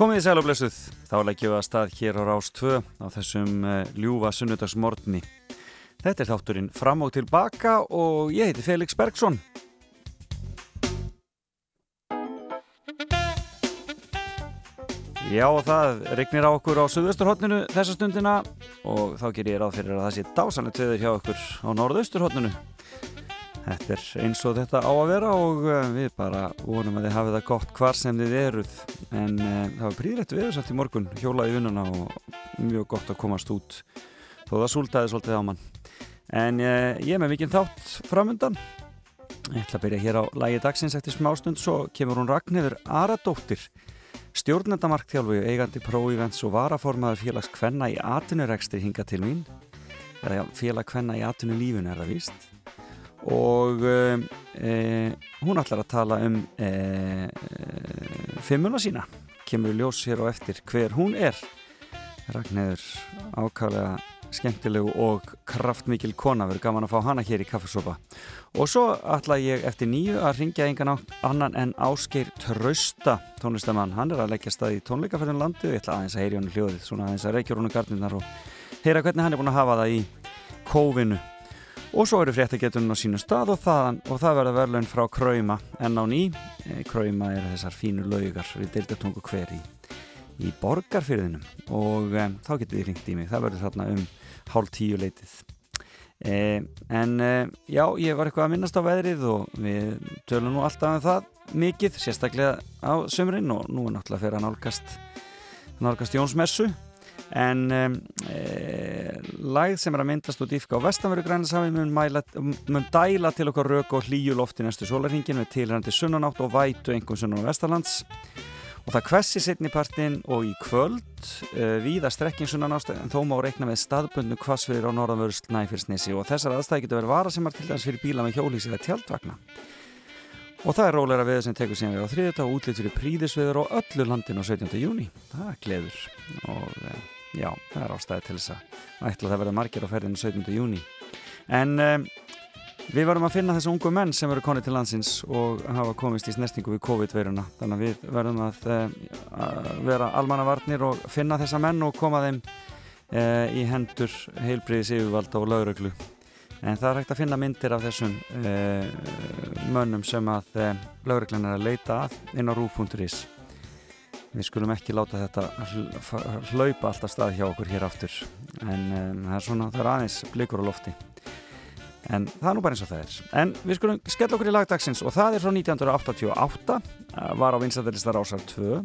Komið í sæl og blessuð, þá leggjum við að stað hér á Rás 2 á þessum uh, ljúfa sunnudagsmorni. Þetta er þátturinn fram og tilbaka og ég heiti Felix Bergsson. Já og það regnir á okkur á suðausturhóttinu þessa stundina og þá ger ég ráð fyrir að það sé dásanlega töður hjá okkur á norðausturhóttinu. Þetta er eins og þetta á að vera og uh, við bara vonum að þið hafið það gott hvar sem þið eruð en uh, það var príðrætt viðursatt í morgun. Hjólaði vinnuna og mjög gott að komast út. Þó það súltaði svolítið á mann. En uh, ég með mikinn þátt framöndan ég ætla að byrja hér á lægi dagsins eftir smástund svo kemur hún Ragnhildur Aradóttir stjórnendamarkþjálfu eigandi próívents og varaformaður félags Kvenna í atunurekstri hinga til mín. Eða félag Kvenna í atunulífun er það víst og e, hún ætlar að tala um e, fimmuna sína. Kemur ljós hér á eftir hver hún er. Ragnhildur ákvæðlega skemmtilegu og kraftmikil kona. Verður gaman að fá hana hér í kaffesopa og svo ætla ég eftir nýju að ringja engan annan en Ásgeir Trausta tónlistamann, hann er að leggja stað í tónleikaferðin landi og ég ætla aðeins að heyri hann hljóðið svona aðeins að reykja rúnu gardinnar og heyra hvernig hann er búin að hafa það í kófinu og svo eru fréttagetunum á sínu stað og, þaðan, og það verður verðlaun frá Krauma en á ný, e, Krauma er þessar fínu laugar við deildatungu hver í, í borgarfyrðinum og e, þá getur þið ringt í mig, það verður þarna um hálf tíu leitið. E, en e, já, ég var eitthvað að minnast á veðrið og við tölum nú alltaf um það mikið, sérstaklega á sömurinn og nú er náttúrulega að nálgast nálgast Jónsmessu en um, e, lagð sem er að myndast út ífka á vestanveru grænashafi mun, mun dæla til okkar rauk og hlýju lofti næstu sólarhingin með tilhærandi sunnanátt og vætu einhvern sunnan á vestalands og það kvessi setnipartin og í kvöld e, víða strekking sunnanátt en þó má reikna með staðbundnu kvassviður á norðanvörst næfyrsnesi og þessar aðstæði getur verið vara sem er til dæmis fyrir bíla með hjólís eða tjaldvagna og það er róleira viður sem tekur síðan við á þriðut og útlýtt fyrir príðisviður og öllu landin á 17. júni það er gleður og e, já, það er ástæði til þess að ætla það verða margir á ferðinu 17. júni en um, við verðum að finna þessu ungu menn sem verður konið til landsins og hafa komist í snestingu við COVID-veruna þannig að við verðum að, að vera almannavarnir og finna þessa menn og koma þeim uh, í hendur heilbriðis yfirvalda og lauröglu en það er hægt að finna myndir af þessum uh, mönnum sem að uh, lauröglan er að leita að inn á rú.is við skulum ekki láta þetta hlaupa alltaf stað hjá okkur hér aftur. En um, það er svona, það er aðeins blikur á lofti. En það er nú bara eins og það er. En við skulum skella okkur í lagdagsins og það er frá 1988 var á vinstættilistar ásar 2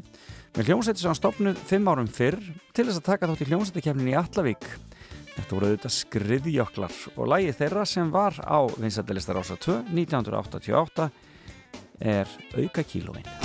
með hljómsætti sem hann stopnuð 5 árum fyrr til þess að taka þátt í hljómsættikefnin í Allavík þetta voru auðvitað skriðjöklar og lagið þeirra sem var á vinstættilistar ásar 2 1988 er Auka kílóin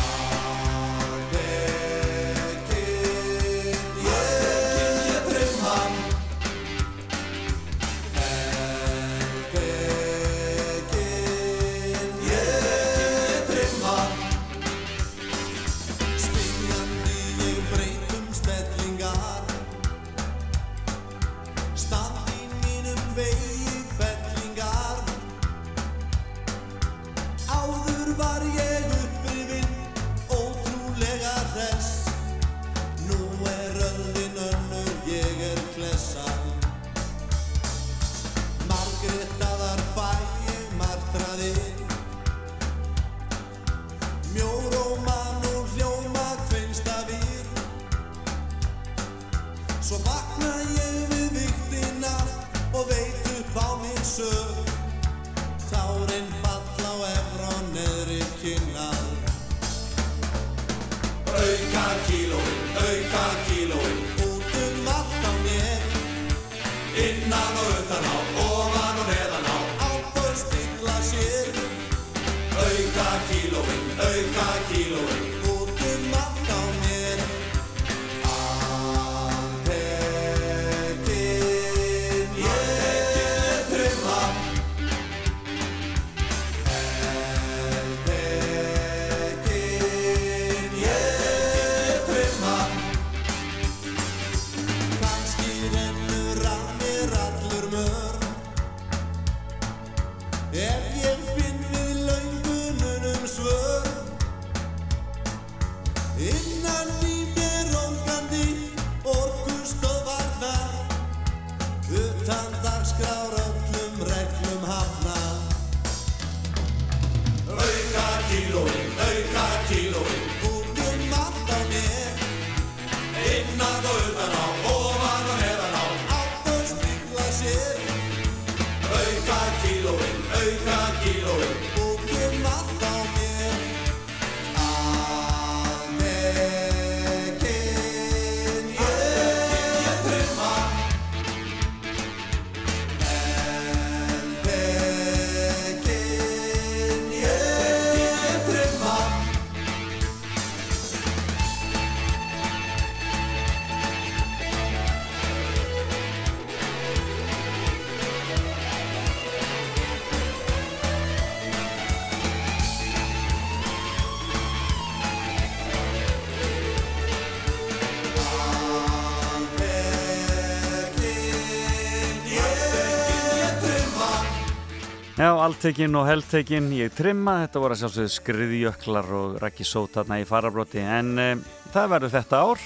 Já, alltekinn og heldtekinn, ég trimma, þetta voru að sjálfsögðu skriðjöklar og rækki sót þarna í farabróti en e, það verður þetta ár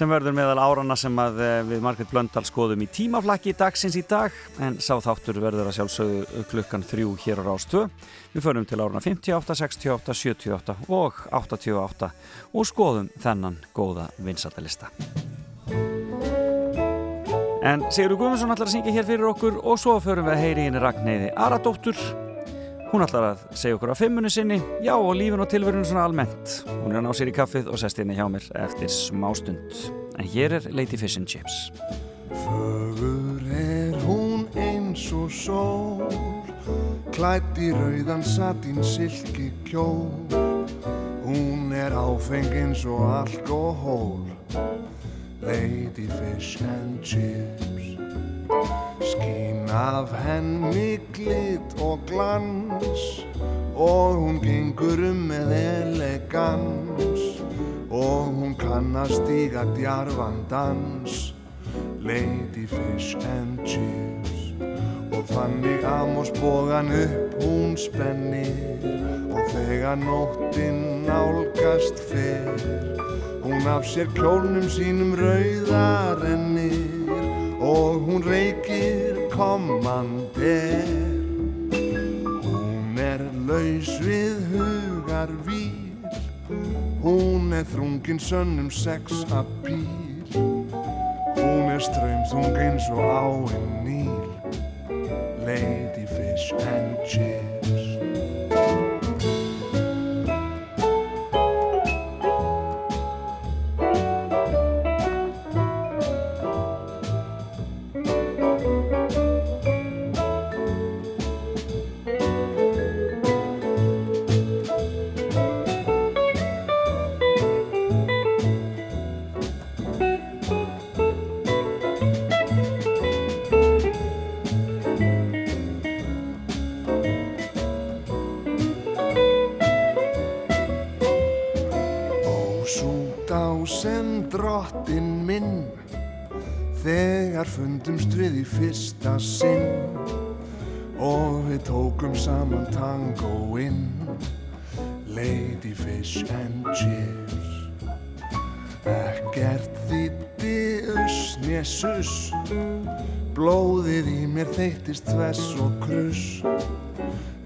sem verður meðal árana sem að e, við Margrit Blöndal skoðum í tímaflakki dagsins í dag en sá þáttur verður að sjálfsögðu klukkan þrjú hér á Rástvö. Við förum til árana 58, 68, 78 og 88 og skoðum þennan góða vinsaldalista. En Sigur Guðmundsson ætlar að syngja hér fyrir okkur og svo förum við að heyri henni Ragnæði Aradóttur. Hún ætlar að segja okkur á fimmunni sinni, já og lífin og tilverun svona almennt. Hún er að ná sér í kaffið og sest hérna hjá mér eftir smástund. En hér er Lady Fish and Chips. Fögur er hún eins og sól, klætt í rauðan satin silki kjól. Hún er áfeng eins og alkohól Lady Fish and Chips. Skín af henni glitt og glans og hún gengur um með elegans og hún kann að stíga djarfan dans. Lady Fish and Chips. Og þannig amosbogan upp hún spennir og þegar nóttinn nálgast fyrr Hún af sér kjólnum sínum rauðar ennir og hún reykir kommandir. Hún er laus við hugar vír, hún er þrungin sönnum sex að býr. Hún er ströymþung eins og áinn nýl, lady fish and chips. fundumst við í fyrsta sinn og við tókum saman tangoinn Lady Fish and Chips. Ekkert þýtti usnjessus Blóðið í mér þeittist þvess og kruss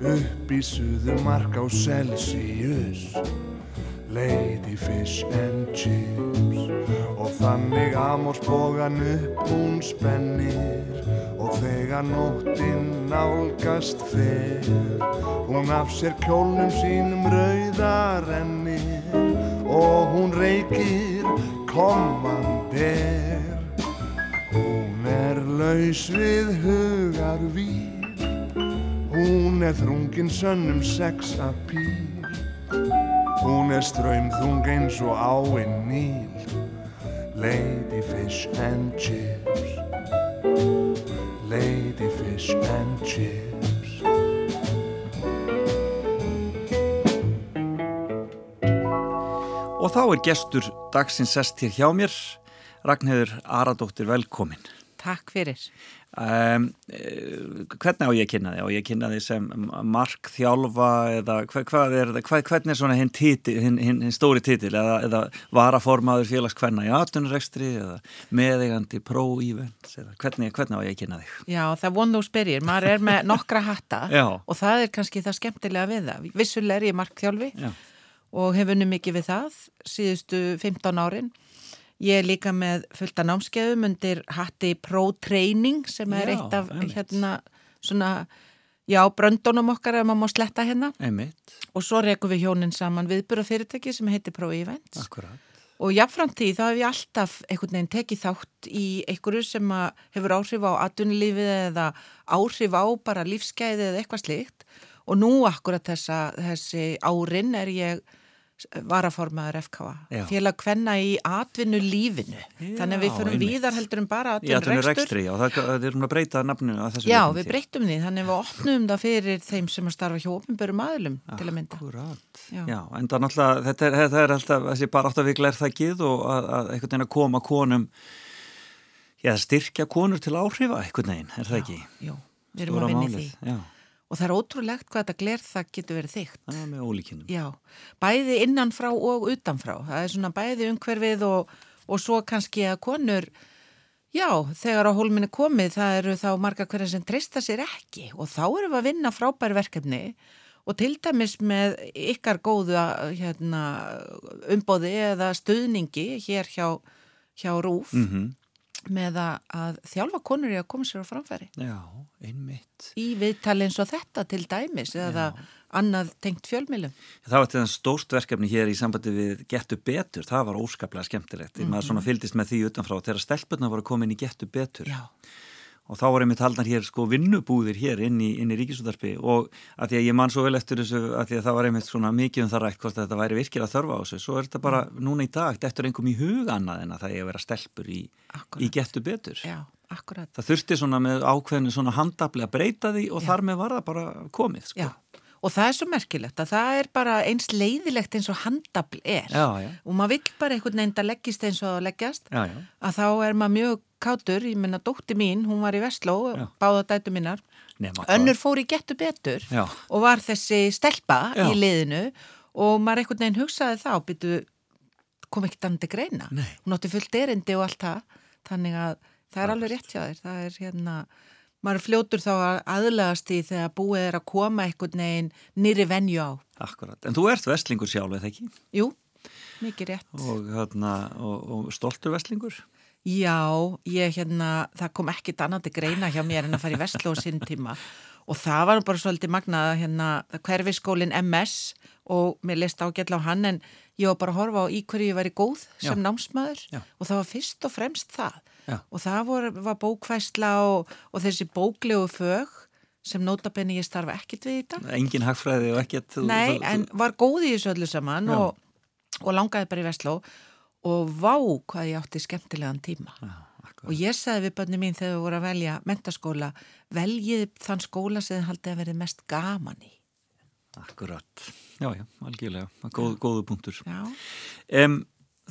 upp í suðumark á Celsius Lady Fish and Chips og þannig amórsbogan upp hún spennir. Og þegar nóttinn nálgast fer hún af sér kjólnum sínum rauðarennir og hún reykir kommandir hún er laus við hugar vír hún er þrungin sönnum sex að pýr Hún er ströymþung eins og áinn níl Lady fish and chips. Lady fish and chips. Og þá er gestur dagsins sest hér hjá mér. Ragnhildur Aradóttir velkomin Takk fyrir. Um, hvernig á ég að kynna þig? Á ég að kynna þig sem markþjálfa eða hva, hvað er, hva, hvernig er svona hinn, titi, hinn, hinn, hinn stóri titil eða, eða varaformaður félagskvenna í atvinnurekstri eða meðegandi pro-events hvernig, hvernig á ég að kynna þig? Já, það von þú spyrir, maður er með nokkra hatta og það er kannski það skemmtilega við það. Vissulega er ég markþjálfi Já. og hef unni mikið við það síðustu 15 árin Ég er líka með fullta námskeiðum undir hatti pro-training sem er Já, eitt af einmitt. hérna svona, já, bröndunum okkar ef maður má sletta hérna. Einmitt, Og svo rekum við hjónin saman viðbúra fyrirtæki sem heitir Pro-Events. akkurat Og jáfnframt því þá hef ég alltaf einhvern veginn tekið þátt í einhverju sem hefur áhrif á atvinnulífið eða áhrif á bara lífskeiði eða eitthvað slíkt. Og nú akkurat þessa, þessi árin er ég varaformaður FKA, Já. félag kvenna í atvinnulífinu. Þannig að við Já, fyrir víðar heldur en bara atvinnurekstri, atvinnurekstur. já, það, það er um að breyta nafninu að þessu Já, við til. breyttum því, þannig að við opnum það fyrir þeim sem að starfa hjá opinbörum aðlum til að mynda. Akkurat, Já. já, en það er náttúrulega, þetta er, þetta er alltaf, þessi bara átt að vikla er það gið og að, að einhvern veginn að koma konum, já, styrkja konur til áhrifa einhvern veginn, er það ekki? Jú, við erum Stóra að málið, því. Já, Og það er ótrúlegt hvað þetta gler það getur verið þygt. það er með ólíkinum. Já, bæði innanfrá og utanfrá. Það er svona bæði umhverfið og, og svo kannski að konur, já, þegar á hólminni komið það eru þá marga hverja sem treysta sér ekki og þá erum við að vinna frábær verkefni og til dæmis með ykkar góðu hérna, umbóði eða stuðningi hér hjá, hjá RÚF Mm með að, þjálfa konur í að koma sér á framfæri. Já, einmitt. Í viðtali eins og þetta til dæmis eða annað tengt fjölmilum. Það var þess stórt verkefni hér í sambandi við Gettu betur, það var óskaplega skemmtilegt. Mm -hmm. Maður svona fylgdist með því utanfrá þegar stelpurna voru komin í Gettu betur. Já. Og þá voru einmitt haldnar hér sko vinnubúðir hér inn í, í ríkisútarpi og að því að ég man svo vel eftir þessu að því að það var einmitt svona mikið um það rætt hvort þetta væri virkilega þörfa á þessu svo er þetta bara núna í dag, þetta er einhverjum í huga annað en að það er að vera stelpur í, í gettu betur. Já, akkurat. það þurfti svona með ákveðinu svona handafli að breyta því og þar með var það bara komið sko. Já, og það er svo merkilegt að það er bara eins leiðilegt eins og handabl er. Já, já, og maður vill bara einhvern veginn að leggist eins og að leggjast já, já. að þá er maður mjög kátur, ég menna dótti mín, hún var í Vestló, Já. báða dætu mínar Nema önnur fór í gettu betur Já. og var þessi stelpa Já. í liðinu og maður einhvern veginn hugsaði þá, býtu kom annað til greina? Nei. hún átti fullt erindi og allt það. Þannig að það er alveg rétt hjá þér. Það er hérna, maður fljótur þá að aðlagast í þegar búið er að koma einhvern veginn nýri venju á. Akkurat, en þú ert vestlingur sjálf eða ekki? Jú, mikið rétt. Og, hérna, og, og stoltur vestlingur Já, ég hérna, það kom ekkit annað til greina hjá mér en að fara í Vestló sinn tíma og það var bara svolítið magnað að hérna hverfiskólin MS og mér leist ágætla á hann en ég var bara að horfa á í hverju ég væri góð sem Já. námsmaður Já. og það var fyrst og fremst það Já. og það var, var bókfæsla og, og þessi bóklegu fög sem nótabenni ég starfa ekkit við í þetta engin hagfræði og ekkert þú- Nei, en var góð í þessu öllu saman og, og langaði bara í Vestló og vá hvað ég átti skemmtilegan tíma. Já. Og ég sagði við bönni mín þegar við vorum að velja mentaskóla, veljið þann skóla sem þið haldið að verið mest gaman í. Akkurat, já, já, algjörlega, Góð, góðu punktur. Já, Um,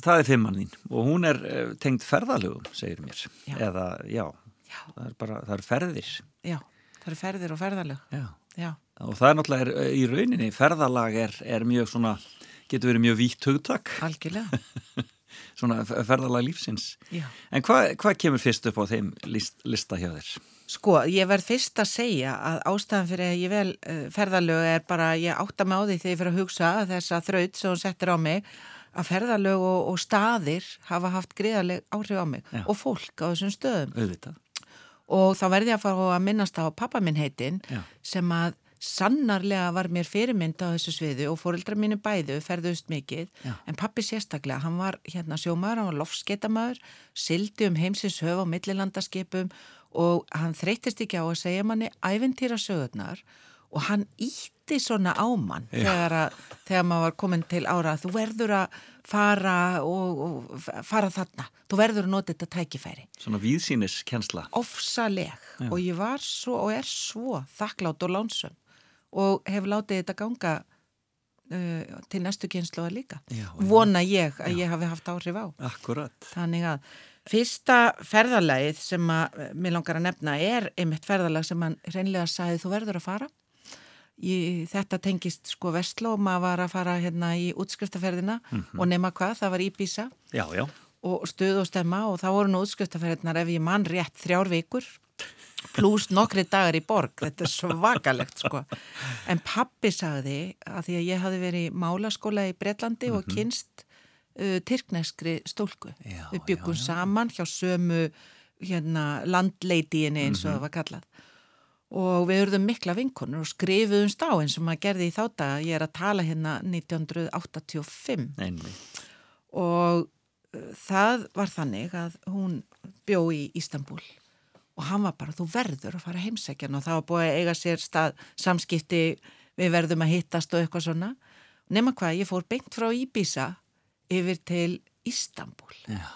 það er fimmann þín og hún er uh, tengd ferðalögum, segir mér. Já. Eða, já, já, það er bara, það er ferðir. já, það eru ferðir og ferðalög. Já. Já, Og það er náttúrulega, er, í rauninni, ferðalag er, er mjög svona, getur verið mjög vítt hugtak, algjörlega. svona ferðalag lífsins. Já. En hvað hva kemur fyrst upp á þeim list, lista hjá þér? Sko, ég verð fyrst að segja að ástæðan fyrir að ég vel uh, ferðalög er bara, ég átta mig á því þegar ég fyrir að hugsa þessa þraut sem hún settir á mig að ferðalög og, og staðir hafa haft greiðaleg áhrif á mig Já. og fólk á þessum stöðum Auðvitað. og þá verði ég að fara að minnast á pappa minn heitin sem að sannarlega var mér fyrirmynd á þessu sviðu og fóreldra mínu bæðu ferðust mikið Já. en pappi sérstaklega, hann var hérna sjómaður, hann var lofskeitamæður sildi um heimsins höf á millilandaskipum og hann þreytist ekki á að segja manni æventýra sögurnar og hann ítti svona á mann þegar, að, þegar maður var komin til ára þú verður að fara og, og fara þarna þú verður að nota þetta tækifæri. Svona víðsýnis kjensla. ofsaleg og ég var svo og er svo þakklátt og lánsum og hef látið þetta ganga uh, til næstu kynslu að líka Já, já. vona ég að ég hafi haft áhrif á Akkurat. þannig að Fyrsta ferðalagið sem að mér langar að nefna er einmitt ferðalag sem hann reynlega sagði þú verður að fara. Í, þetta tengist sko Vestló og maður var að fara hérna í útskriftaferðina og nema hvað, það var Íbísa Já, já. og stuð og stemma og það voru nú útskriftaferðinar ef ég mann rétt þrjár vikur pluss nokkri dagar í borg, þetta er svakalegt sko. En pappi sagði að því að ég hafi verið í málaskóla í Breitlandi og kynst uh, tyrkneskri stólku. Já, Við byggum já, já. saman hjá sömu hérna, landleitíinni eins og það var kallað. Og við urðum mikla vinkonur og skrifuðumst á eins og maður gerði í þá daga. Ég er að tala hérna 1985 Einmitt. og uh, það var þannig að hún bjó í Ístanbúl og hann var bara, þú verður að fara heimsækjan og það var búið að eiga sér stað samskipti, við verðum að hittast og eitthvað svona. Nefna hvað, ég fór beint frá Íbísa yfir til Ístanbúl. Já.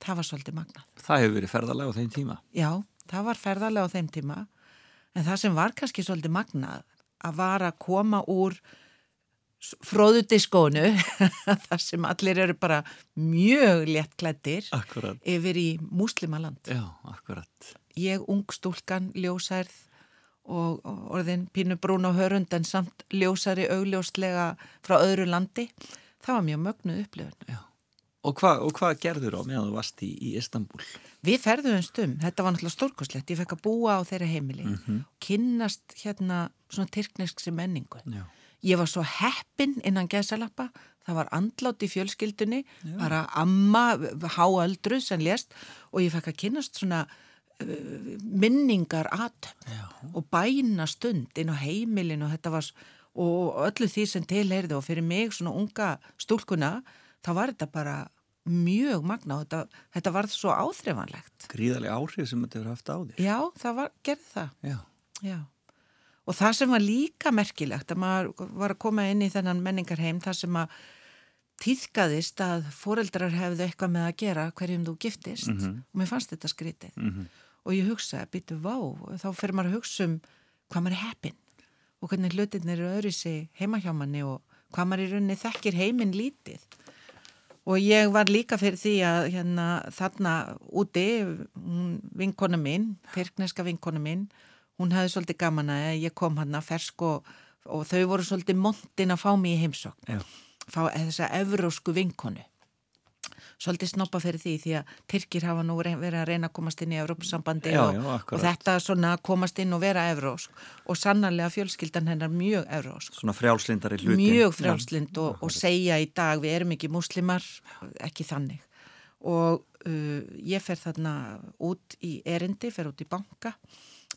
Það var svolítið magnað. Það hefur verið ferðalega á þeim tíma. Já, það var ferðarlega á þeim tíma en það sem var kannski svolítið magnað að var að koma úr fróðudiskónu þar sem allir eru bara mjög léttklættir Akkurat. yfir í múslimaland. Já, akkurat. Ég ung stúlkan, ljósærð og og orðin pínu brún á hörund en samt ljósari augljóslega frá öðru landi. Það var mjög mögnuð upplifun. Já. Og hvað hva gerður á meðan þú varst í, í Istanbul? Við ferðum stum, þetta var náttúrulega stórkoslegt, ég fekk að búa á þeirra heimili, kynnast hérna svona tyrknesksi menningu. Já. Ég var svo heppin innan gesalappa, það var andlátt í fjölskyldunni, bara amma, háöldru sem lést og ég fekk að kynnast svona minningar aðtöfn og bæna stund inn á heimilin og þetta var, og öllu því sem tilheyrði og fyrir mig svona unga stúlkuna, þá var þetta bara mjög magna og þetta, þetta var svo áþreifanlegt. Gríðarlega áhrif sem þetta hefur haft á þig. Já, það var, gerði það. Já. Já, og það sem var líka merkilegt að maður var að koma inn í þennan menningarheim þar sem að týðkaðist að foreldrar hefðu eitthvað með að gera hverjum þú giftist og mér fannst þetta skrítið Mhm. Og ég hugsaði, býtu vá, þá fyrir maður að hugsa um hvað maður er heppin og hvernig hlutinir eru öðru sig heima hjá manni og hvað maður í rauninni þekkir heiminn lítið. Og ég var líka fyrir því að hérna, þarna úti vinkona mín, tyrkneska vinkona mín hún hefði svolítið gaman að ég kom hann að fersk og, og þau voru svolítið montin að fá mig í heimsókn. Já. fá þessa evrósku vinkonu svolítið snoppa fyrir því því að Tyrkir hafa nú verið að reyna að komast inn í Evrópusambandi Já, og, og þetta svona komast inn og vera evrósk og sannarlega fjölskyldan hennar mjög evrósk Svona frjálslindari hluti. mjög frjálslind og, og segja í dag við erum ekki muslimar, ekki þannig. Og uh, ég fer þarna út í erindi, fer út í banka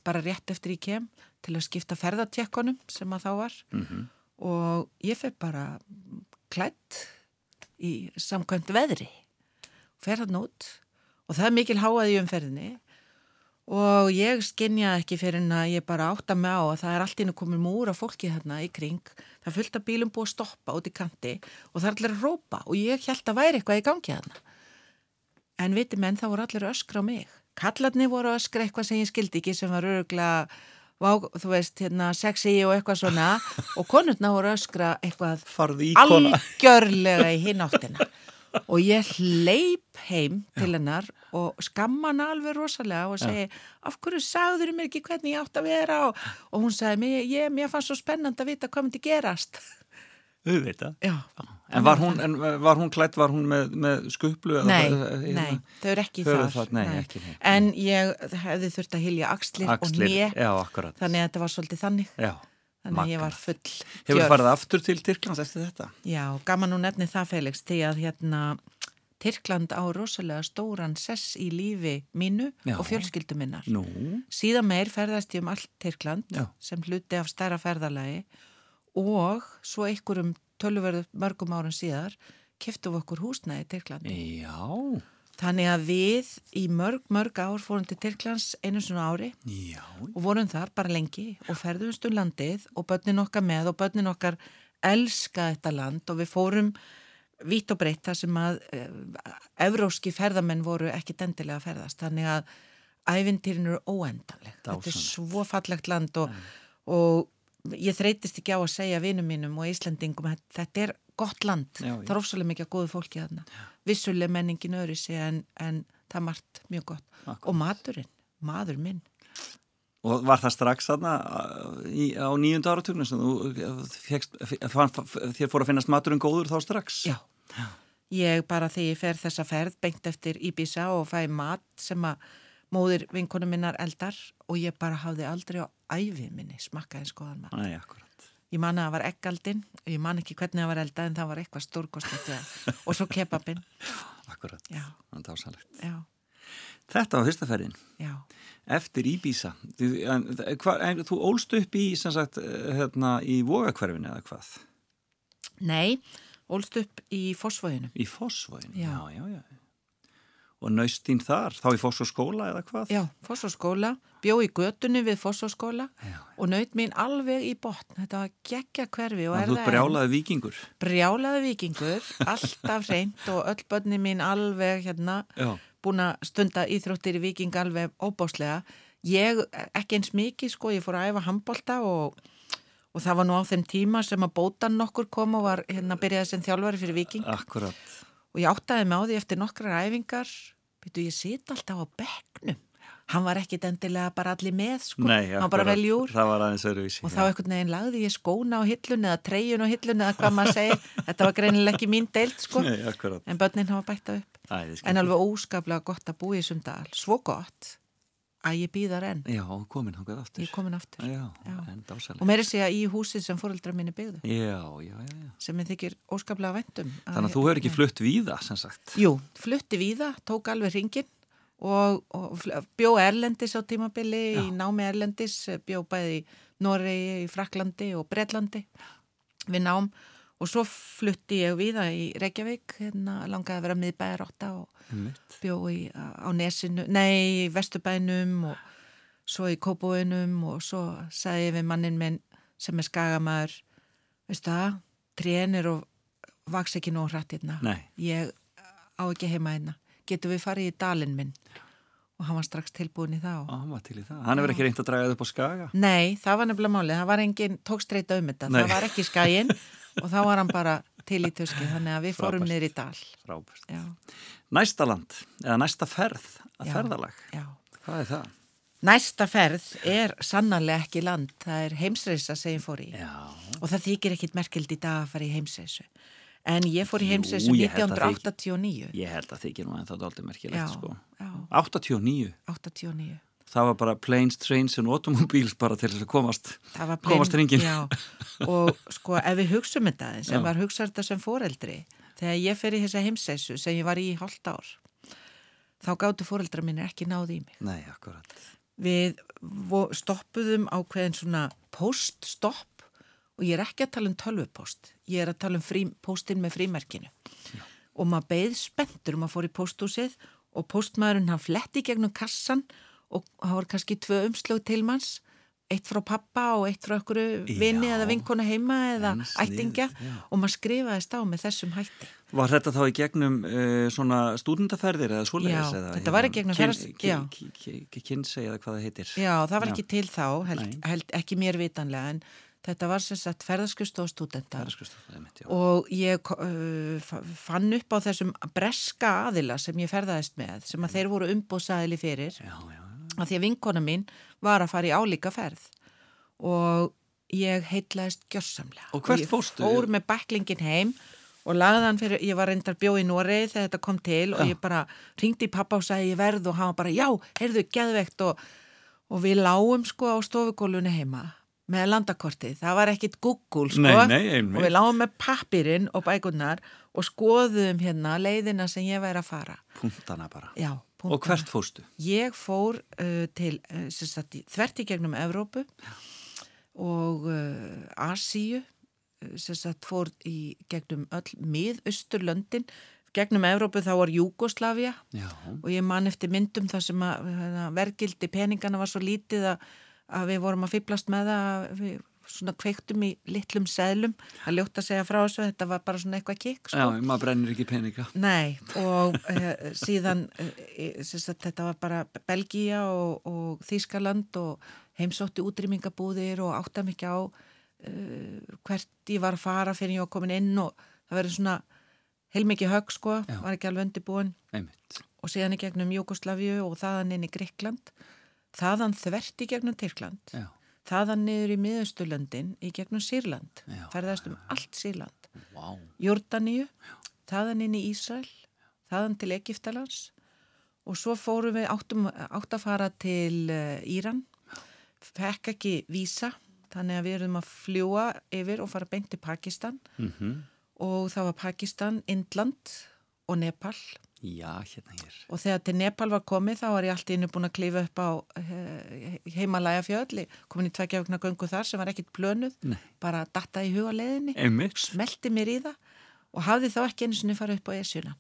bara rétt eftir ég kem til að skipta ferðatjekkonum sem að þá var. Mhm. og ég fer bara klætt í samkvæmt veðri þarna út og það er mikil háaði í umferðinni og ég skinja ekki fyrir en að ég bara átta mig á að það er allt innu komin múr af fólki þarna í kring. Það af bílum búið að stoppa út í kanti og það er allir að rópa og ég held að væri eitthvað í gangi þarna. En viti menn það voru allir að öskra á mig. Kallarni voru að öskra eitthvað sem ég skildi ekki sem var öruglega Vá, þú veist, hérna, sexy og eitthvað svona. Og konurna voru að öskra eitthvað algjörlega í hinn áttina og ég hleyp heim til hennar og skamma hana alveg rosalega og segi af hverju sagður mér ekki hvernig ég átt að vera og, og hún sagði, mér, ég, mér fannst svo spennand að vita hvað myndi gerast Auðvitað. Já, En var hún, en var hún klætt, var hún með, með skuplu? nei, það- hérna? nei, þau eru ekki þar, þar, nei, ekki, nei. En ég hefði þurft að hilja axlir, Axlir, og akkurat. þannig að þetta var svolítið þannig Já, þannig að ég var full Hefur gjörð. farið aftur til Tyrklands eftir þetta? Já, gaman nú nefni það Felix því að hérna Tyrkland á rosalega stóran sess í lífi mínu Já. og fjölskyldu minnar. Nú, Síðan meir ferðast ég um allt Tyrkland Já. sem hluti af stærra ferðalagi og svo einhverjum tölverðu mörgum árum síðar keftum við okkur húsnæði í Tyrkland. já, Þannig að við í mörg, mörg ár fórum til Tyrklands einu svona ári já, og vorum þar bara lengi og ferðumst um landið og börnin okkar með og börnin okkar elska þetta land og við fórum vitt og breytt þar sem að uh, evróski ferðamenn voru ekki dendilega að ferðast. Þannig að ævintýrin eru óendanleg. Þetta er svo fallegt land og, og ég þreytist ekki á að segja vinum mínum og Íslandingum að þetta er gott land, Já, það er ofsalega mikið að góðu fólki þarna vissuleg menningin öðru sig en, en það er margt mjög gott Akkurat. og maturinn, maður minn Og var það strax þarna í, á nýjönda áratugnum sem þú fegst, fann, þér fór að finnast maturinn góður þá strax? Já. Ég bara þegar ég fer þessa ferð beint eftir Íbísa og fæ mat sem að móðir vinkonu minnar eldar og ég bara hafði aldrei á æfi minni smakkaði skoðan mat. Nei, akkurat. Ég man að það var eggaldinn og ég man ekki hvernig það var eldað en það var eitthvað stórkostið og svo kebabinn. Akkurat, það dásalegt. Já, Þetta var fyrsta ferðin, já. eftir Íbísa. Þú, þú ólst upp í, sagt, eh, hérna, í vogakverfinu eða hvað? Nei, ólst upp í fósfóðinu. Í Fossvóinu? Já. já, já. já. Og naustinn þar, þá í Foss og skóla eða hvað? Já, fósfóðskóla, bjó í götunni við fósfóðskóla Já. og naut mín alveg í botn. Þetta var geggja hverfi og er að þú það enn. brjálaði vikingur. brjálaði vikingur, alltaf reynd og öll börni mín alveg hérna Já. búin að stunda íþróttir í viking alveg óbáslega. Ég ekki eins mikið sko, ég fór að æfa handbolta og, og það var nú á þeim tíma sem að bótan nokkur kom og var hérna byrjaði sem þjálfari fyrir viking Akkurat. og ég áttaði mig á því eftir nokkrar æfingar, veitu ég sit alltaf á bekknum. Hann var ekkit endilega bara allir með sko, Nei, hann var bara veljúr og þá einhvern veginn lagði ég skóna á hillun eða treyjun á hillun eða hvað maður segir. Þetta var greinilega ekki mín deild sko. Nei, en börnin hafa bætta upp. Æ, en alveg óskaplega gott að búa í þessum dal svo gott að ég býðar enn Já, komin hangað aftur. ég er komin aftur Já, Já. og meiri segja í húsið sem fóreldra minni byggðu Já, já, já, já. sem ég þykir óskaplega væntum Þannig að þú hefur ekki flutt víða, sem sagt. Jú, flutti víða, tók alveg ringin og, og bjó Erlendis á tímabili í námi Erlendis, bjó bæði í Noregi, í Fraklandi og Bretlandi við nám og svo flutti ég víða í Reykjavík, hérna langaði að vera miðbæðar átta og Einmitt. bjó í, á Nesinu, nei, í Vesturbænum og svo í Kópóinum og svo sagði ég við mannin minn sem er skagamæður, veistu það, trénir og vaks ekki nóg hrætt hérna ég á ekki heima hérna getum við farið í dalinn minn og hann var strax tilbúin í það og... hann var til í það. Hann hefur ekki reynd að draga það upp á skaga. Nei, það var nefnilega málið, það var engin tókstreita um þetta, Nei. það var ekki skæin og þá var hann bara til í tuski þannig að við fórum niður í dal Frábært. Næsta land, eða næsta ferð, að Já. ferðalag. já Hvað er það? Næsta ferð er sannarlega ekki land, það er heimsreisa sem ég fór í Já. og það þykir ekkit merkild í dag að fara í heimsreisu en ég fór í heimsreisu ég held að þið- 1989 Ég held að þykir nú en það er aldrei merkilegt, sko. já. 89. 89 Það var bara planes, trains and automobiles bara til þess að komast, komast. Já, og sko ef við hugsaum þetta sem Já. var hugsað þetta sem foreldri, þegar ég fer í þessa heimsessu sem ég var í hálft ár, þá gáttu foreldra minni ekki náði í mig. Nei, akkurat. Við stoppuðum ákveðin svona poststopp og ég er ekki að tala um tölvupost, ég er að tala um frí, postin með frímerkinu. Og maður beigð spenntur, maður fór í posthúsið og postmaðurinn hann fletti gegnum kassan og það var kannski tvö umslög til manns, eitt frá pappa og eitt frá okkur vini Já. eða vinkona heima eða sniðugt, ættingja já. og maður skrifaðist á með þessum hætti. Var þetta þá í gegnum uh, svona stúdendaferðir eða svoleiðis? Já, eða, þetta var í gegnum. Kynsei eða hvað það heitir. Já, það var Já. ekki til þá, held, held ekki mér vitanlega en þetta var sem sagt ferðarskust og já. og ég uh, fa- fann upp á þessum breska aðila sem ég ferðaðist með sem að þeir voru umbóðsæðili fyrir já, já. Að því að vinkona mín var að fara í álíka ferð og ég heitlaðist gjörsamlega Og hvert ég fórstu? fór með bæklingin heim og lagði hann fyrir, ég var reyndar bjóð í Noregi þegar þetta kom til og Já. ég bara ringdi í pappa og sagði ég verð og hann bara já, heyrðu, geðveikt og, og við lágum sko á stofugólunni heima með landakortið, það var ekkit Google sko Nei, nei, og við lágum með pappirinn og bækurnar og skoðum hérna leiðina sem ég væri að fara Punktana bara. já, Og punktana. hvert fóstu? Ég fór uh, til uh, sagt, þvert í gegnum Evrópu og uh, Asíu uh, sagt fór í gegnum öll miðausturlöndin gegnum Evrópu þá var Júgoslavia Já. og ég man eftir myndum þar sem að hérna, vergildi peningana var svo lítið að, að við vorum að fýblast með það að við svona kveiktum í litlum seðlum að ljóta að segja frá þessu, þetta var bara svona eitthvað kikk sko. Já, maður brennir ekki peninga. Nei, og uh, síðan uh, þetta var bara Belgía og, og Þýskaland og heimsótti útrýmingabúðir og átta mikið á uh, hvert ég var að fara fyrir ég var komin inn og það verður svona heilmikið högg sko, Já. var ekki alveg undirbúin og síðan í gegnum Júkoslavíu og þaðan inn í Gríkland, þaðan þvert í gegnum Tyrkland, Já. Þaðan niður í miðausturlöndin í gegnum Sýrland, ferðast um allt Sýrland, Vá. Jórdaníu, þaðan inn í Ísrael, þaðan til Egiptalands og svo fórum við áttum, átt að fara til uh, Íran, fekk ekki vísa, þannig að við erum að fljúa yfir og fara beint til Pakistan. Mm og það var Pakistan, Indland og Nepal Já, hérna hér. og þegar til Nepal var komið þá var ég allt innu búin að klífa upp á heimalæga fjöll, komin í tvekja vegna göngu þar sem var ekkit plönuð, Nei. bara datta í huga leiðinni Einmitt. smelti mér í það og hafði þá ekki einu sinni farið upp á esjuna.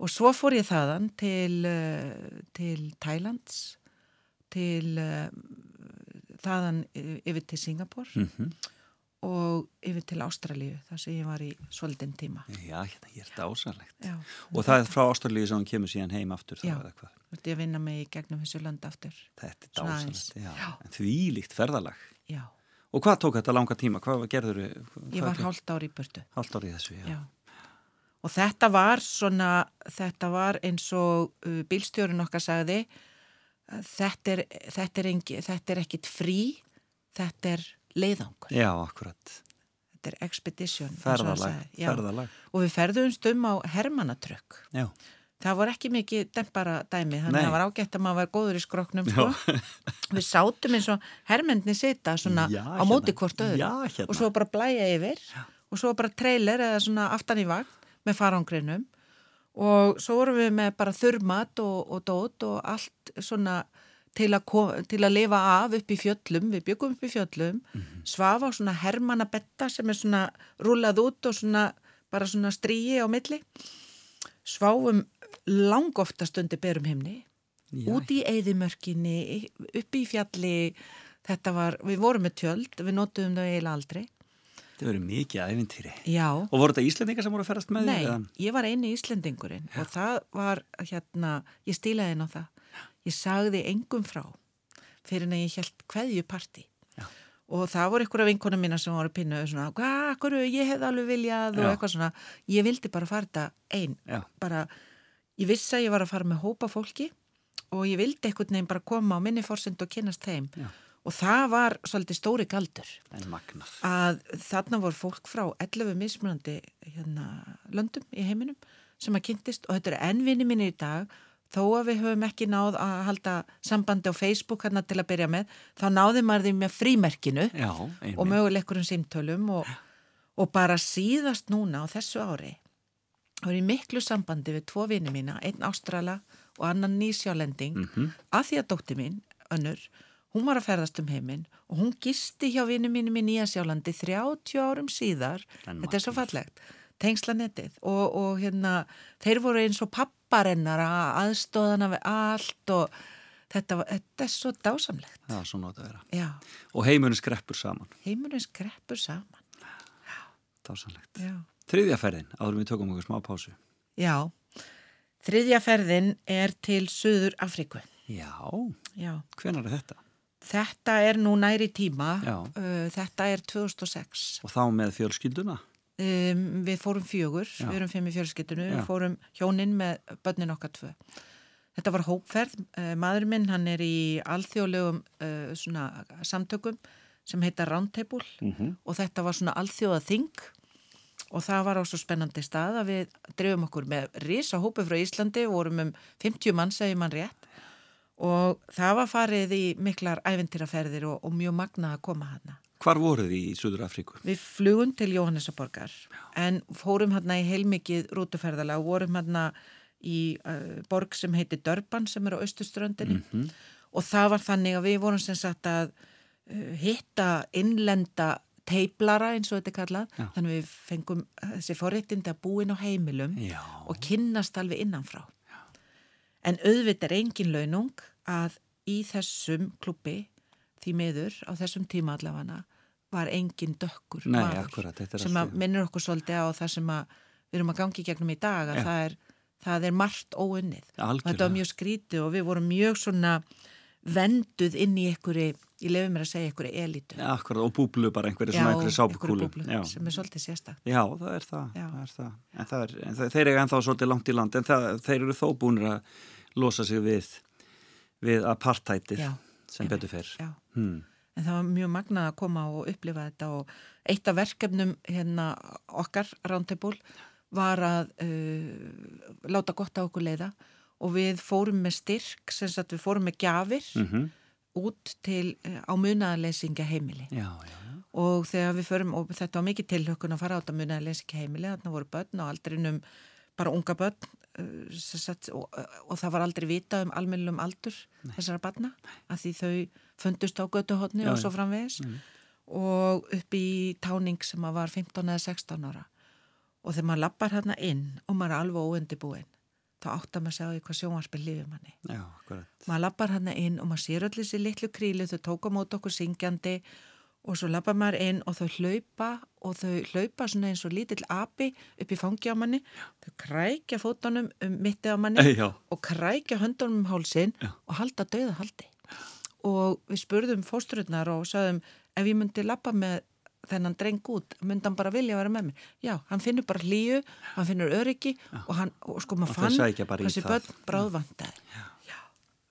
Og svo fór ég þaðan til, uh, til Thailands, til uh, þaðan yfir til Singapur Mm og yfir til Ástralíu þar sem ég var í svolítinn tíma. Já, hérna hér, þetta er ásalegt. Já, Og það er frá ástæðlíði sem hann kemur síðan heim aftur Já. þú ert ég að vinna mig í gegnum þessu lönd aftur. Þetta er dásalegt, aðeins. já. Já. En því líkt ferðalag. Já, Og hvað tók þetta langa tíma? Hvað gerður þau? ég var hálft ári í burtu. Hálft árið þessu, já. Já. Og þetta var svona, þetta var eins og uh, bílstjórun okkar sagði, uh, þetta er, þetta er, engi, þetta er ekkit frí, þetta er leiðangur, Já, akkurat. þetta er expedition. Ferðalag. Já. ferðalag. Og við ferðumst um á hermanatrökk. Já. Það var ekki mikið dempara dæmi, þannig Nei. að það var ágætt að maður var góður í skroknum, sko. við sátum eins og hermendni sita svona Já, á móti hérna. hvort öðru. Já, hérna. og svo bara blæja yfir og svo bara trailer eða svona aftan í vagn með farangrinum og svo vorum við með bara þurrmat og, og dót og allt svona til að, til að lifa af upp í fjöllum, við byggum upp í fjöllum Mhm. svafa á svona hermannabetta sem er svona rúlað út og svona bara svona stríi á milli sváfum langofta stundi berum himni Já, út í eyðimörkinni, upp í fjalli þetta var, við vorum með tjöld við notuðum það eiginlega aldrei Þetta verið mikið æfintýri. já, Og voru þetta Íslendingar sem voru að ferast með nei, því? eða? ég var eini Íslendingurinn og það var hérna ég stílaði inn á það ég sagði engum frá fyrir en ég held hverju partí Já. og það voru einhverja vinkona mína sem voru pinnu svona, hvað, hverju, ég hefði alveg viljað og Já. eitthvað svona, ég vildi bara fara þetta einn, bara ég vissi að ég var að fara með hópa fólki og ég vildi einhvern veginn bara koma á minni fórsend og kynast þeim. Já. og það var svolítið stóri galdur. Að þarna voru fólk frá 11 mismunandi hérna, löndum í heiminum sem að kynntist. Og þetta er ennvinni minni í dag þó að við höfum ekki náð að halda sambandi á Facebook hérna til að byrja með þá náði maður því með frímerkinu Já, og möguleikur um símtölum og, og bara síðast núna á þessu ári þá er ég miklu sambandi við tvo vini mína, einn Ástrala og annan nýsjálending Mhm. að því að dótti mín, önnur hún var að ferðast um heiminn og hún gisti hjá vini mínum í Nýjasjálandi 30 árum síðar. Þetta er svo fallegt, tengslanettið og, og hérna, þeir voru eins og papparennar að aðstóðana við allt og þetta, þetta er svo dásamlegt Já, svo nota vera. já, Og heimurinn skreppur saman. heimurinn skreppur saman Dásanlegt. já Þriðja ferðin, áður við tökum okkur smá pásu. Já, þriðja ferðin er til Suður Afríku. Já, Já, hvenar er þetta? þetta er nú næri tíma, Já. uh, þetta er 2006. Og þá með fjölskylduna? Um, við fórum fjögur, Já. við erum fimm í fjölskyldunu, Já. við fórum hjónin með börnin okkar tvö. Þetta var hópferð, uh, maður minn hann er í alþjóðlegum uh, svona samtökum sem heita Roundtable Mm -hmm. og þetta var svona alþjóða þing og það var á svo spennandi stað að við drefum okkur með risa hópi frá Íslandi vorum um 50 mann segir mann rétt og það var farið í miklar æventýraferðir og, og mjög magnað að koma hana. Hvar voruð þið í Suður Afríku? Við flugum til Jóhannesaborgar en fórum hérna í heilmikið rútuferðala og vorum hérna í uh, borg sem heiti Dörban sem er á austuströndinni Mhm. og það var þannig að við vorum sem sagt að uh, hitta innlenda teiplara eins og þetta er kallað Já. þannig að við fengum þessi forréttindi að búin á heimilum Já. og kynnast alveg innanfrá en auðvitað er engin launung að í þessum klubbi því miður á þessum tíma allafana var engin dökkur Nei, maður akkurat, sem að minnur okkur svolítið á það sem við erum að gangi gegnum í dag að Já. það er, það er margt óunnið Algjörlega. þetta var mjög skrítið og við vorum mjög svona venduð inn í einhverju, ég lefur mér að segja einhverju elitu. Ja, akkurat, og búblu bara einhverju svona einhverju sápukúlu. Já, sem er svolítið sérstakt. Já, það er það, það, er það. En, það er, en þeir eru ennþá svolítið langt í land, en það, þeir eru þó búinir að losa sig við, við apartheitið sem betur fyrr. Hmm. En það var mjög magnað að koma og upplifa þetta og eitt af verkefnum hérna okkar, Roundtable, var að uh, láta gott á okkur leiða og við fórum með styrk, sem sagt við fórum með gjafir mm -hmm. út til uh, á munaðarleysinga heimili já, já, já. og þegar við förum, og þetta var mikið tilhökkun að fara át á munaðarleysinga heimili, þarna voru börn og aldrinum bara unga börn uh, sagt, og, og það var aldrei vita um almennilum aldur Nei. þessara barna, að því þau fundust á götuhotni og svo framvegis. Mm. og upp í táning sem var 15 eða 16 ára. Og þegar maður lappar hérna inn og maður er alveg óundibúinn þá áttar maður að segja hvað sjónvarspil lifið manni. Já, maður lappar hérna inn og maður sér allir þessi litlu kríli þau tóka mót okkur syngjandi og svo lappar maður inn og þau hlaupa og þau hlaupa svona eins og lítill api upp í fangi á manni. Þau krækja fótunum um mitti á manni Já. og krækja höndunum um hálsin Já. og halda döða haldi og við spurðum fóstrurnar og sagðum ef ég myndi lappa með þennan dreng út, myndi hann bara vilja að vera með mér? Já, hann finnur bara hlýju hann finnur öryggi já. og hann, og sko maður fann þessi börn bráðvandar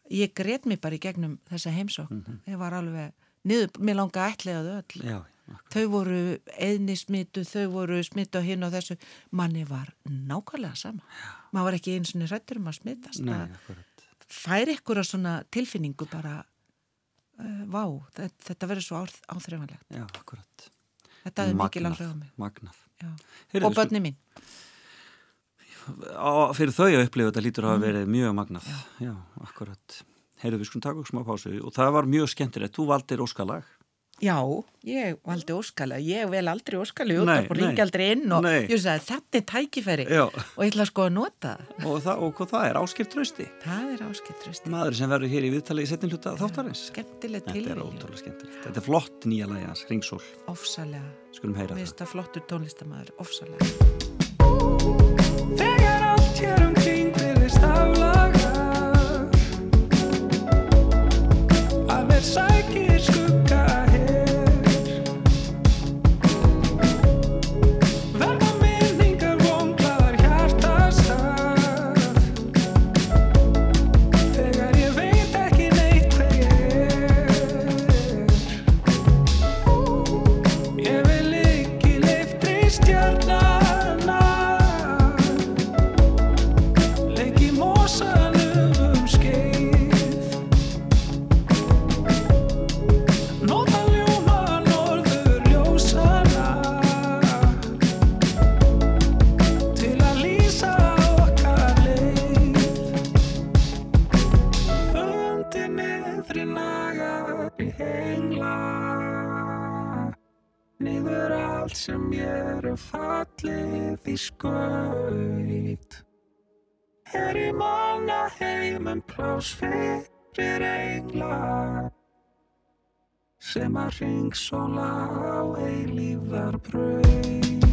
ég greitt mér bara í gegnum þessa heimsókn, mm -hmm. ég var alveg niður, mér langa að ætlega þau öll. Já, þau voru eðni smitu þau voru smitu á hinn og þessu. Manni var nákvæmlega sama. Já. maður var ekki eins og hrættur um að smitast. Nei, fær ykkur á svona tilfinningu bara vá, þetta, þetta verður svo áþreifanlegt Já, akkurat Þetta er mikið langt á mig. Magnað. Heyrðu, og börni mín. Á, fyrir þau að upplifa þetta lítur að mm. verið mjög magnað. Já, Já akkurat. Heyrðu, við skulum taka okkur smá pásu og það var mjög skemmtilegt. Þú valdir óskalag. Já, ég valdi óskalag. Ég vel aldrei óskalag út og ringi aldrei inn og nei. ég sagði þetta er tækifæri Já. og ég ætla sko að nota. Og, það, og það er? Áskipt trösti? Það er áskipt trösti. Maður sem verður hér í viðtali í setnin hluta þáttarins. Skemmtileg tilvíð. Þetta er ótrúlega skemmtilegt. Þetta er flott nýja lægi hans, Ringsól. Ofsalega. Skulum heyra það. Mér finnst það flottur tónlistamæður, ofsalega. Skaut. Er í manna heimum plás fyrir engla sem að ringsóla á eilíðar brau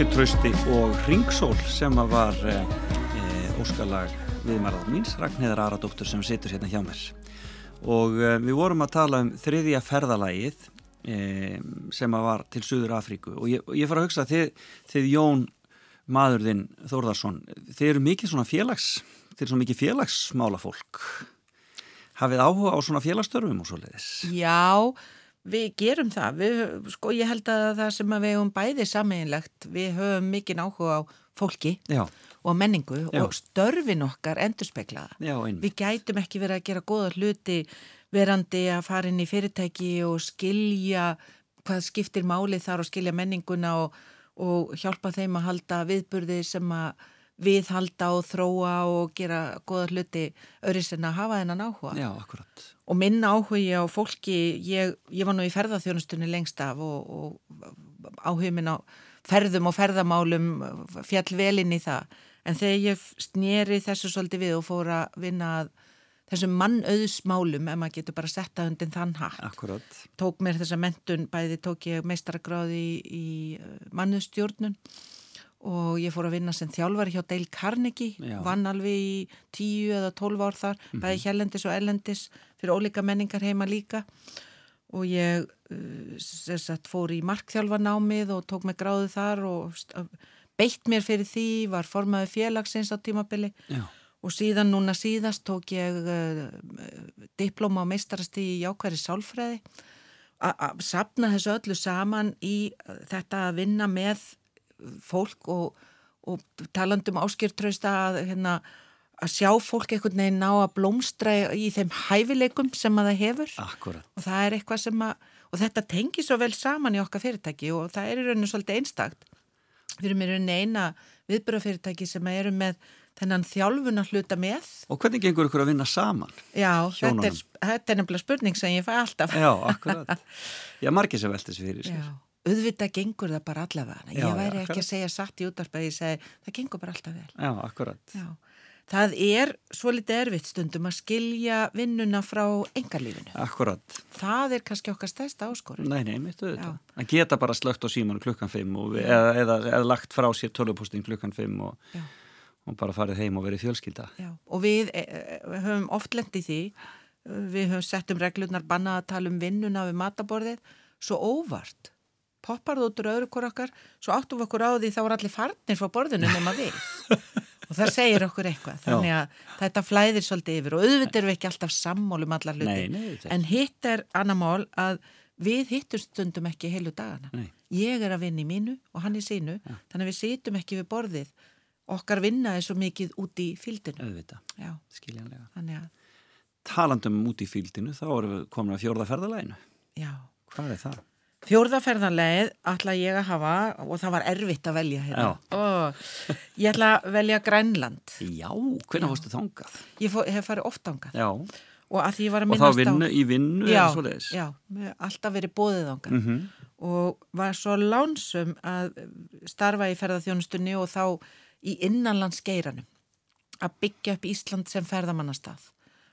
Það var Áskilt Trausti og Ringsól sem var e, óskalag viðmarðar míns, Ragnhildar Aradóttur sem situr hérna hjá mér. Og e, við vorum að tala um þriðja ferðalagið e, sem var til Suður Afríku og ég, ég fara að hugsa þið, þið Jón maðurðinn Þórðarsson, þið eru mikið svona félags, þið eru svona mikið félagsmála fólk. Hafið áhuga á svona félagsstörfum og svo leiðis? Já, Við gerum það, við, sko ég held að það sem að við höfum bæði sameinlegt, við höfum mikinn áhuga á fólki Já. og menningu Já. og störfin okkar endurspeiklaða. Við gætum ekki verið að gera góða hluti verandi að fara inn í fyrirtæki og skilja hvað skiptir málið þar og skilja menninguna og, og hjálpa þeim að halda viðburði sem að viðhalda og þróa og gera góða hluti öðru sem að hafa þennan áhuga. Já, akkurat. Og minn áhugi á fólki, ég, ég var nú í ferðarþjónustunni lengst af og, og áhugin minn á ferðum og ferðamálum fjall velinn í það. En þegar ég snýri þessu svolítið við og fór að vinna að þessum mannauðsmálum, ef maður getur bara setta undir þann hatt. Akkurat. Tók mér þessa mentun, bæði tók ég meistaragráði í, í mannauðstjórnun og ég fór að vinna sem þjálfari hjá Dale Carnegie, Já. vann alveg í tíu eða tólf ár þar, bæði hérlendis og ellendis fyrir ólíka menningar heima líka og ég uh, sagt, fór í markþjálfanámið og tók mig gráðu þar og beitt mér fyrir því, var formaði félagsins á tímabili Já. og síðan núna síðast tók ég uh, diplóma á meistarasti í jákværi sálfræði að sapna þessu öllu saman í uh, þetta að vinna með fólk og, og talandum áskýrtrausta að, hérna, að sjá fólk einhvern veginn ná að blómstra í þeim hæfileikum sem að það hefur Akkurat. og það er eitthvað sem að og þetta tengi svo vel saman í okkar fyrirtæki og það er í rauninu svolítið einstakt við erum í rauninu eina viðbyrðafyrirtæki sem eru með þennan þjálfun að hluta með Og hvernig gengur ykkur að vinna saman? Já, þetta er, þetta er nefnilega spurning sem ég fæ alltaf Já, akkurat. Já, margir sem velti sér fyrir sér. Já, auðvitað gengur það bara allavega Já, ég já, væri ekki akkurat. að segja satt í útvarpið ég segi, það gengur bara alltaf vel Já, akkurat. Já. Það er svo litið erfitt stundum að skilja vinnuna frá engarlífinu. Akkurat. Það er kannski okkar stærsta áskorun. Nei, nei, mitt auðvitað. Já. Að geta bara slögt á símanu klukkan 5 og, eða, eða, eða lagt frá sér tölvupústing klukkan 5 og, Já. og bara farið heim og verið fjölskylda. Já. Og við e, e, höfum oft lent í því, við höfum sett um reglurnar bannað að tala um vinnuna við mataborðið, svo óvart. Poppar þú út úr öðru hvort okkar, svo áttum við okkur á því þá var allir farnir frá borðinu nema við. og það segir okkur eitthvað. Þannig að þetta flæðir svolítið yfir og auðvitað erum við ekki alltaf sammálum allar hluti. Nei, nei, En hitt er annar mál að við hittum stundum ekki heilu dagana. Nei. Ég er að vinna í mínu og hann í sínu, þannig að við situm ekki við borðið. Okkar vinna er svo mikið út í fíldinu. Auðvitað, skiljanlega. þannig að, Talandum út í fíldinu, þá erum við komin að fjórða ferðalæginu. já. Hvað er það? Fjórðaferðanleið ætla ég að hafa og það var erfitt að velja hérna. Ó, ég ætla að velja Grænland. Já, hvernig fórstu þangað? Ég, fó, hef farið oft ángað Já, og að því ég var að og þá vinnu, á... í vinnu Já, já, alltaf verið bóðið ángað. Mm og var svo lánsum að starfa í ferðarþjónustunni og þá í innanlandsgeiranum að byggja upp Ísland sem ferðamannastað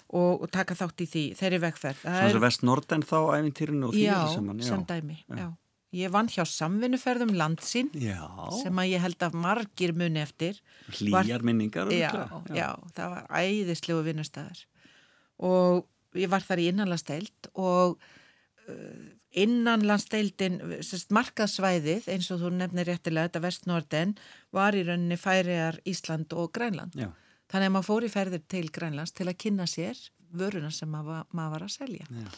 og, og taka þátt í því, þeirri vegferð. Svona sem vest Norden þá æfintýrinu og því já, saman. sem dæmi, já. Ég vann hjá samvinnuferðum landsinn Já, sem að ég held að margir muni eftir. hlýjar minningar. Já, já, það var æðislegu vinnustæðar og ég var þar í innanlandsdeild og uh, innanlandsdeildin, sérst markaðsvæðið eins og þú nefnir réttilega, þetta vestnorden var í rauninni Færiar, Ísland og Grænland. Já, Þannig að maður fór í ferðir til Grænlands til að kynna sér vöruna sem maður, maður var að selja. já.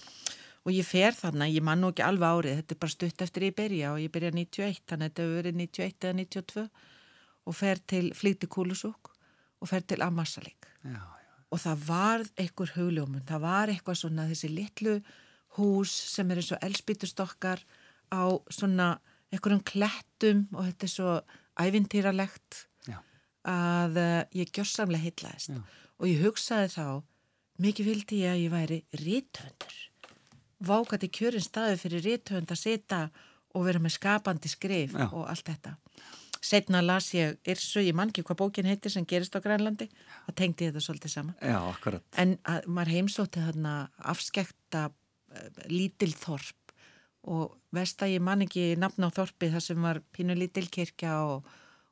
Og ég fer þannig, ég man nú ekki alveg árið, þetta er bara stutt eftir ég byrja og ég byrja 91, þannig að þetta hefur verið 91 eða 92 og fer til Flíti Kúlusúk og fer til Amassalík. já, já. Og það var einhver hugljómun, það var eitthvað svona þessi litlu hús sem er eins og elspýtustokkar á svona einhverjum klettum og þetta er svo ævintýralegt. Að uh, ég gjörsamlega heitlaðist Já. og ég hugsaði þá mikið vildi ég að ég væri rítöfundur vákati kjörin staði fyrir rítöfund að sita og vera með skapandi skrif Já. og allt þetta. Setna las ég Irsu, ég man ekki hvað bókin heitir sem gerist á Grænlandi það tengdi ég þetta svolítið saman. Já, en að, maður heimsótti þarna afskekta uh, lítil þorp. Og vestægi man ekki nafn á þorpi þar sem var pínu lítil kirkja og,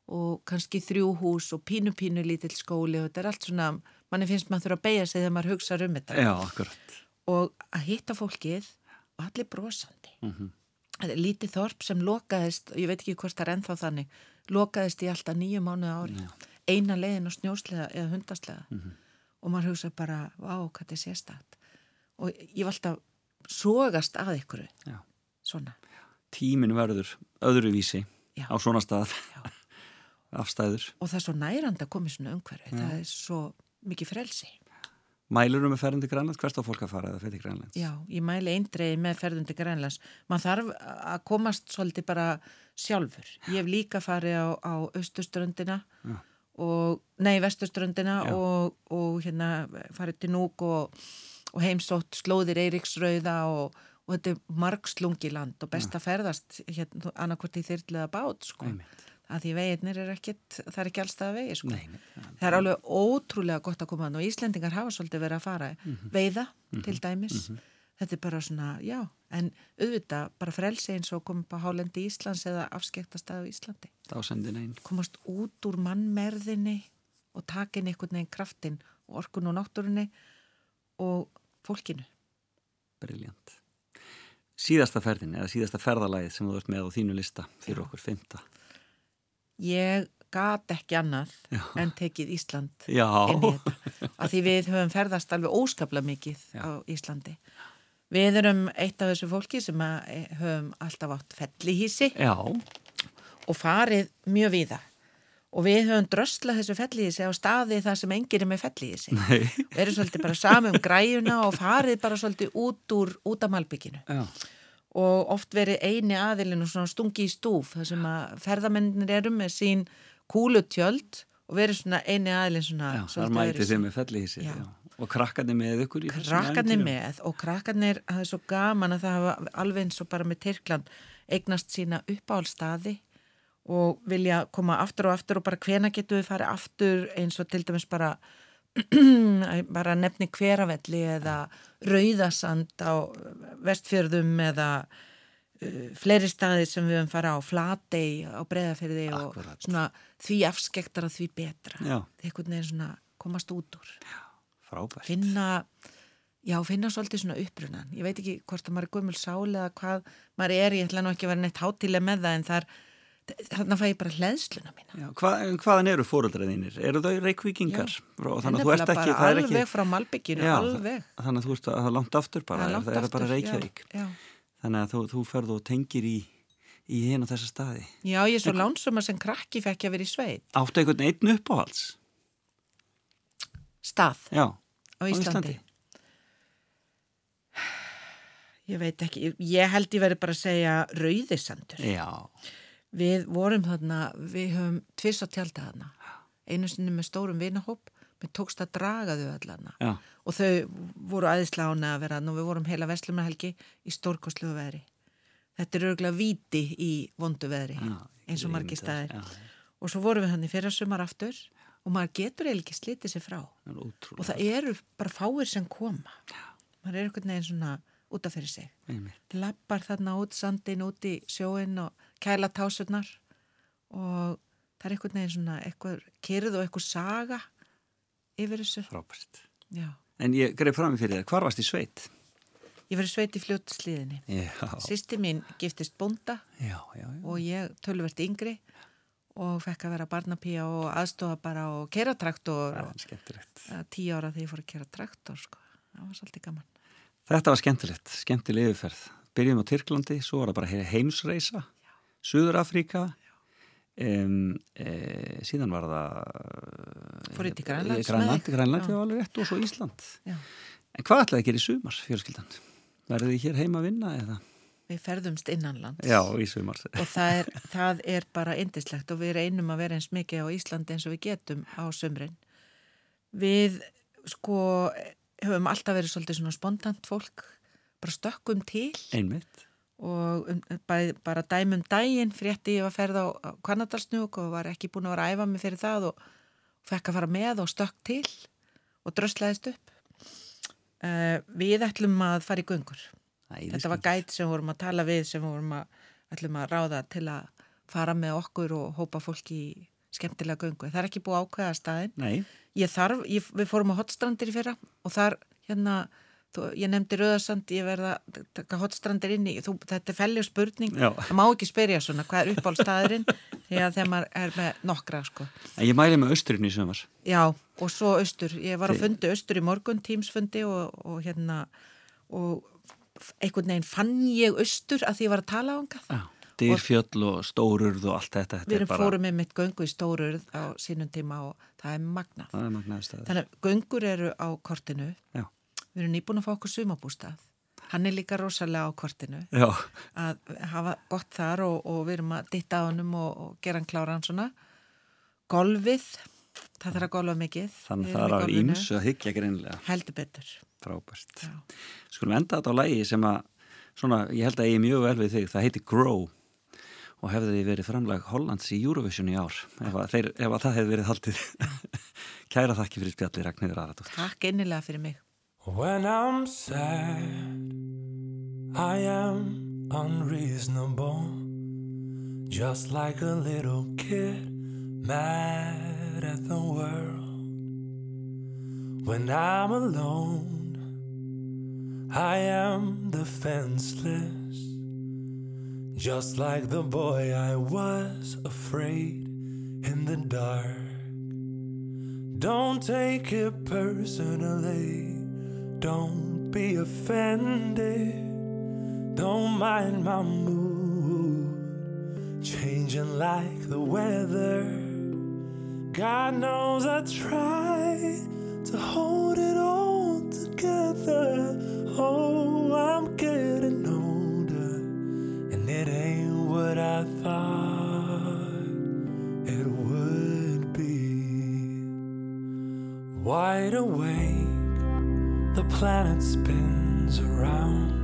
og kannski þrjú hús og pínu pínu lítil skóli og þetta er allt svona, manni finnst maður þurfa að beigja sig þegar maður hugsa um þetta Já, akkurat. og að hitta fólkið og allir brosandi Mm er lítið þorp sem lokaðist ég veit ekki hvort það er ennþá þannig lokaðist í alltaf nýju mánuði ári Já. eina leiðin og snjóslega eða hundaslega og maður hugsa bara, vá, hvað þetta er sérstætt og ég var alltaf sogast að ykkur Já. svona, Tímin verður öðruvísi Já. á svona stað. Já. Afstæður. og það er svo nærand að koma í svona umhverfi, það er svo mikið frelsi Mælurum með ferðandi grænland, hvert á fólk að fara eða ferði grænland? Já, ég mæli eindreiði með ferðundi grænlands. Man þarf að komast svolítið bara sjálfur. Ég hef líka farið á, á austuströndina Já. og, nei, vestuströndina Já. og, og hérna farið til Núk og, og heimsótt slóðir Eiríksrauða og, og þetta er margslungi land og best að ferðast hérna annarkvort í þyrliða bát, sko. Að því veginnir er ekkit, það er ekki allstað vegi, sko. Nei, nei. Það er alveg ótrúlega gott að koma hann og Íslendingar hafa svolítið verið að fara Mhm. veiða til dæmis. Þetta er bara svona, já, en auðvitað bara frelsi eins og koma upp á hálendi Íslands eða afskektastað á Íslandi. Komast út úr mannmerðinni og takin einhvern veginn kraftin og orkun og náttúrunni og fólkinu. Briljant. Síðasta ferðin eða síðasta ferðalagið sem þú ert með á þínu lista fyrir okkur, fymta. Ég gat ekki annað Já. en tekið Ísland Já. inn í þetta. Af því við höfum ferðast alveg óskaplega mikið Já. á Íslandi. Við erum eitt af þessu fólki sem eh, höfum alltaf átt fellihísi Já, og farið mjög víða. Og við höfum dröslað þessu fellihísi á staði þar sem enginn er með fellihísi. Við erum svolítið bara sami um græjuna og farið bara svolítið út úr, út af malbygginu. Já, Og oft verið eini aðilin og svona stungi í stúf. Þar sem að ferðamennir eru með sín kúlutjöld og verið svona eini aðilin svona já, þar mætið þið með fellihísi. Og krakkarnir með ykkur krakkarnir með og krakkarnir, það er svo gaman að það hafa alveg eins og bara með Tyrkland eignast sína uppáhaldstaði og vilja koma aftur og aftur og bara hvena getur við farið aftur eins og til dæmis bara bara nefni hveravelli eða rauðasand á vestfjörðum eða uh, fleiri staði sem við höfum farið á Flatey á Breiðafyrði og svona því afskektar að því betra Já. einhvern veginn svona komast út úr Frábært. finna já, finna svolítið svona upprunan ég veit ekki hvort að maður er gömul sál eða hvað maður er, ég ætla nú ekki að vera neitt hátileg með það en þar, þarna fæ ég bara hleðsluna mína Já, hva, hvaðan eru fóröldraðinir? Eru þau reykvíkingar? Þannig að þú ert ekki, alveg ekki... frá Malbygginu, Já, alveg Þannig að þú ert að það er langt aftur bara, Það er er, bara Reykjavík. já. Þannig að þú, þú ferð og tengir í, í hinn og þessa staði. já, ég er svo lánsum að sem krakki fekk ég að vera í sveit Áttu einhvern einn uppáhalds? stað Já, á Íslandi, ég veit ekki ég held ég verið bara að segja rauðisandur Já, Við vorum þarna, við höfum tviss að tjálta þarna. Einu sinni með stórum vinahóp, með tókst að draga þau allan. já, Og þau voru aðeinslána að vera þarna og við vorum heila veslumahelgi í stórkoslu veðri. Þetta er örgulega viti í vondu veðri, já. eins og margir staðir. Já, Og svo vorum við hann í fyrra sumar aftur og maður getur eiginlega ekki slitið sér frá. það. Og það eru bara fáir sem koma. Maður er einhvern veginn svona út af fyrir sig. Lappar þarna út sandin út í sjóin og kæla tásurnar og það er einhvern veginn svona eitthvað kyrð og eitthvað saga yfir þessu. Frábært. En ég greið fram fyrir þér, hvar varst í sveit? Ég verið sveit í fljótslíðinni. Sýsti mín giftist bónda já, já. já. og ég tölvert yngri og fekk að vera barnapía og aðstofa bara og kera traktor Það og tíu ára þegar ég fór að kera traktor sko. Það var svolítið gaman. Þetta var skemmtilegt, skemmtileg yfirferð. Byrjum á Tyrklandi, svo var það bara he- heimsreisa, Suður Afríka, um, e, síðan var það... Fór ég til Grænland? Grænland, já, alveg rétt og svo Ísland. Já. En hvað ætlaði að gera í sumar, fjölskyldan? Verðið þið hér heima að vinna eða? Við ferðumst innanlands. Já, í sumar. og það er, það er bara indislegt og við reynum að vera eins mikið á Íslandi eins og við getum á sömrin. Við sko höfum alltaf verið svolítið svona spontant fólk, bara stökkum til Einmitt. Og um, bara, bara dæmum daginn frétti ég að ferða á, Kanadalsnúk og var ekki búin að vera að æfa mig fyrir það og fekk að fara með og stökk til og dröslaðist upp. Uh, við ætlum að fara í göngur Æ, Þetta var gæt sem vorum að tala við sem vorum að, ætlum að ráða til að fara með okkur og hópa fólki í skemmtilega göngu. Það er ekki búið ákveða staðinn. Nei, Ég þarf, ég, við fórum á hotstrandir í fyrra og þar, hérna, þú, ég nefndi Röðarsand, ég verða taka hotstrandir inn í, þú, þetta er felljur spurning, það má ekki spyrja svona hvað er að þegar maður er með nokkra, sko. ég mæli með austurinn í sömars. Já, og svo austur, ég var að fundi austur í morgun, tímsfundi og, og hérna, og einhvern veginn fann ég austur að því ég var að tala á hangað. Já, dýrfjöll og stórurð og allt þetta. þetta Við er erum bara- fórum með mitt göngu í stórurð á sínum tíma og það er magnað. Það er staður. Þannig að göngur eru á kortinu, Já. Við erum nýbúin að fá okkur sumabústað. Hann er líka rosalega á kortinu Já, að hafa gott þar og, og við erum að ditta á honum og, og gera hann kláran svona. Golfið, það þarf að golfa mikið. þannig það er á ímsu að hyggja greinlega. Heldur betur. Skulum enda þetta á lægi sem að, svona, ég held að ég er mjög vel við þig, það heiti Grow og hefði því verið framlag Hollands í Eurovision í ár, ef að, þeir, ef að það hefði verið haldið. Kæra þakki fyrir spjalli Ragnhildur Aradóttir. Takk innilega fyrir mig. When I'm sad, I am unreasonable, just like a little kid mad at the world. When I'm alone, I am defenseless, just like the boy I was afraid in the dark. Don't take it personally. Don't be offended. Don't mind my mood changing like the weather. God knows I try to hold it all together. Oh, I'm getting older, and it ain't what I thought it would be. Wide awake, planet spins around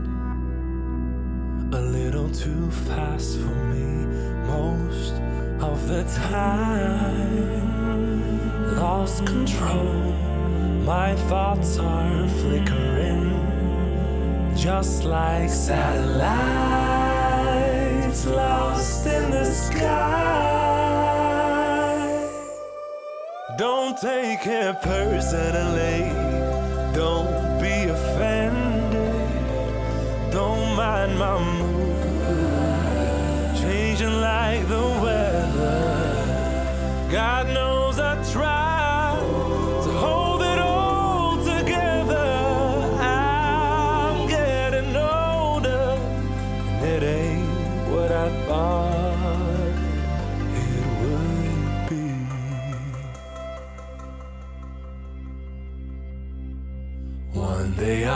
a little too fast for me most of the time. Lost control, my thoughts are flickering just like satellites lost in the sky. Don't take it personally. Don't be offended. Don't mind my mood. Changing like the weather. God knows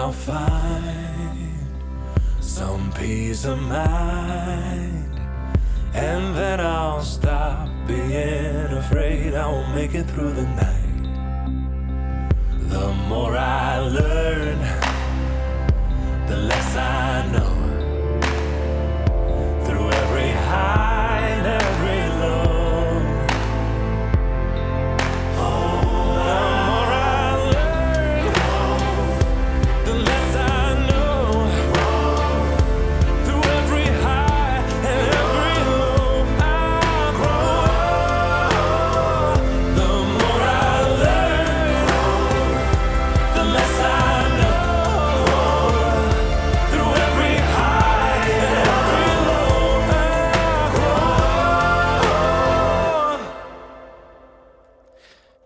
I'll find some peace of mind, and then I'll stop being afraid I won't make it through the night. The more I learn, the less I know. Through every high and every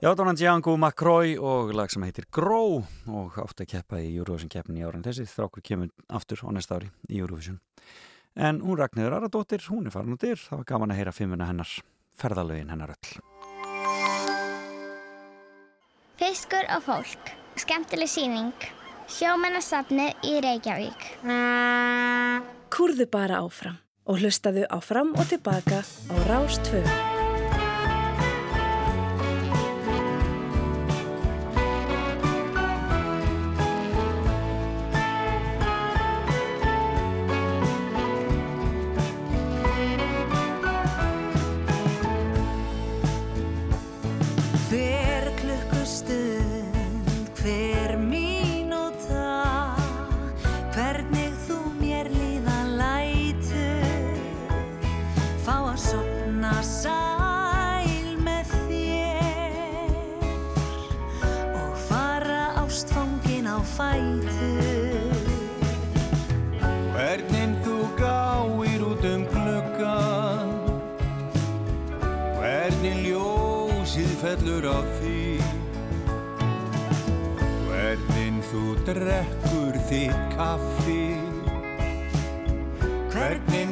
Já, Donald Django McCroy og lag sem heitir Grow og átti að keppa í Eurovision keppnin í áran þessi þrákur kemur aftur á næsta ári í Eurovision. En hún Ragnhildur Aradóttir, hún er farin út dyr, það var gaman að heyra fimmuna hennar, ferðalögin hennar öll. Fiskur og fólk. Skemmtileg síning. Sjómannasafni í Reykjavík. Kúrðu bara áfram og hlustaðu áfram og tilbaka á Rás fætur Hvernig þú gáir út um gluggan Hvernig ljósið fellur á því Hvernig þú drekkur þitt kaffi. Hvernig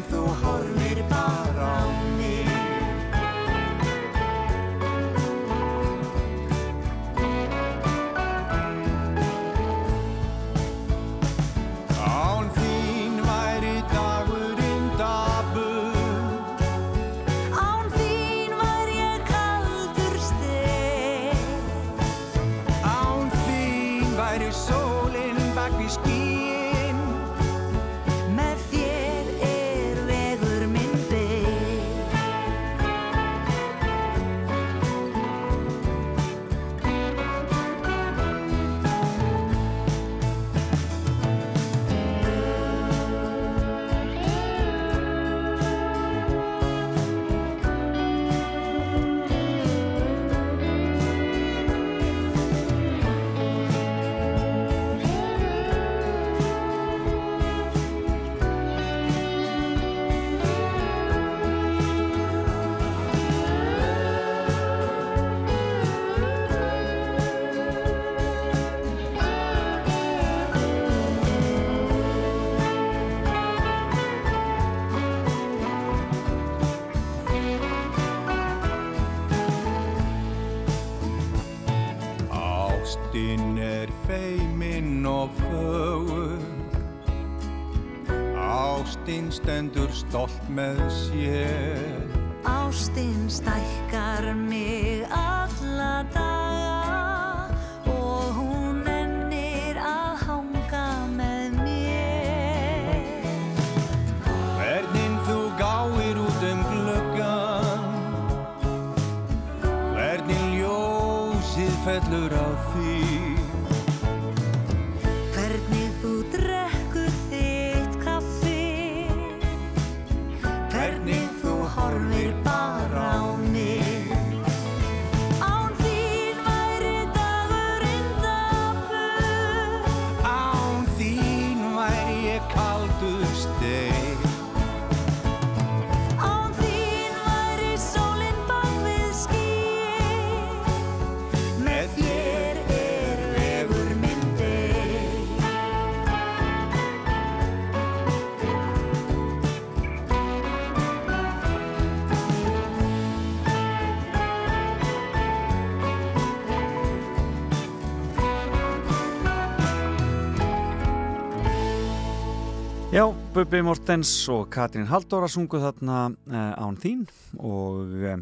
Bubi Mortens og Katrín Halldóra sungu þarna uh, án þín og uh,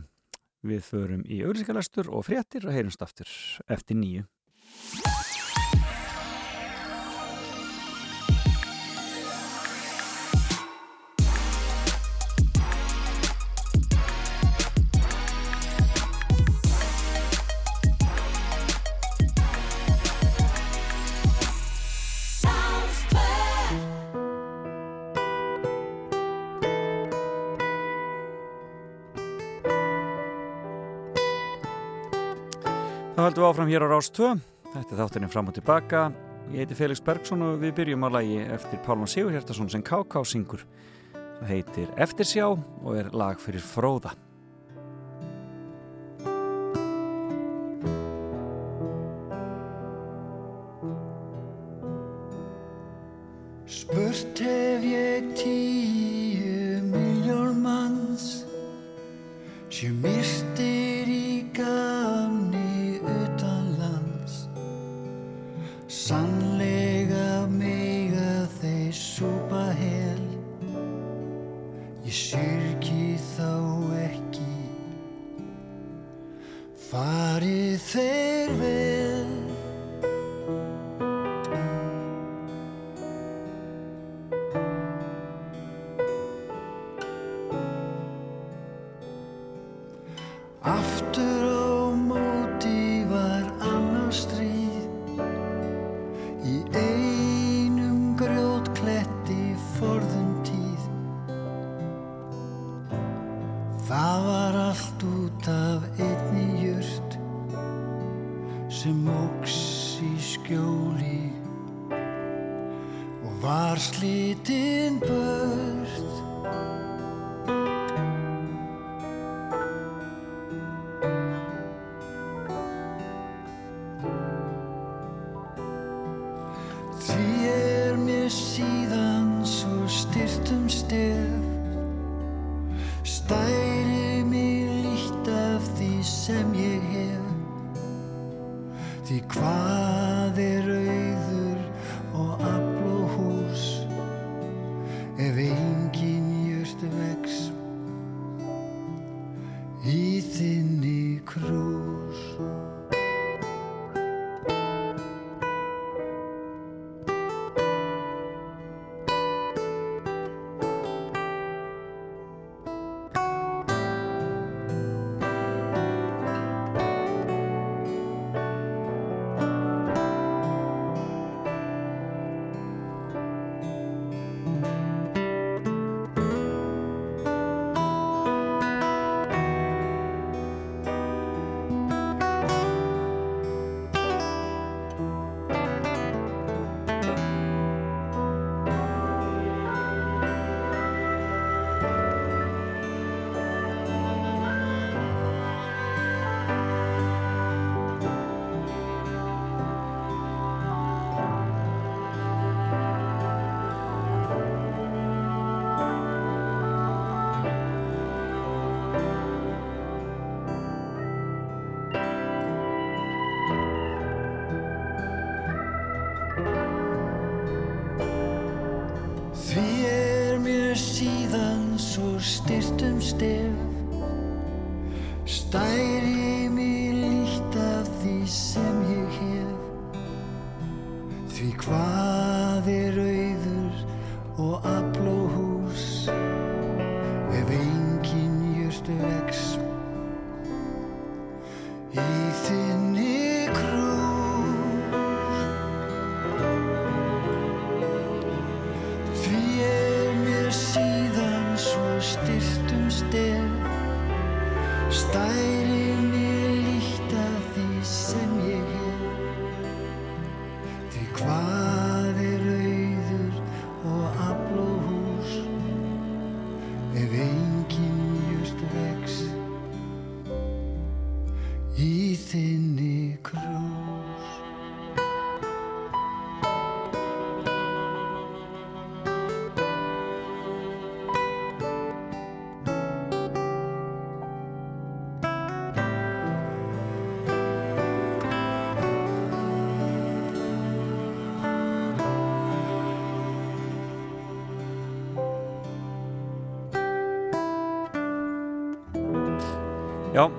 við förum í auðlýsingalastur og fréttir og heyrumst aftur eftir nýju. Við áfram hér á Rás 2. Þetta er þátturinn fram og tilbaka. Ég heiti Felix Bergsson og við byrjum á lagi eftir Pálman Sigurhjartarsson sem K.K. syngur. Það heitir Eftirsjá og er lag fyrir Fróða. Spurt hef ég tíu miljón manns sem myrtir still.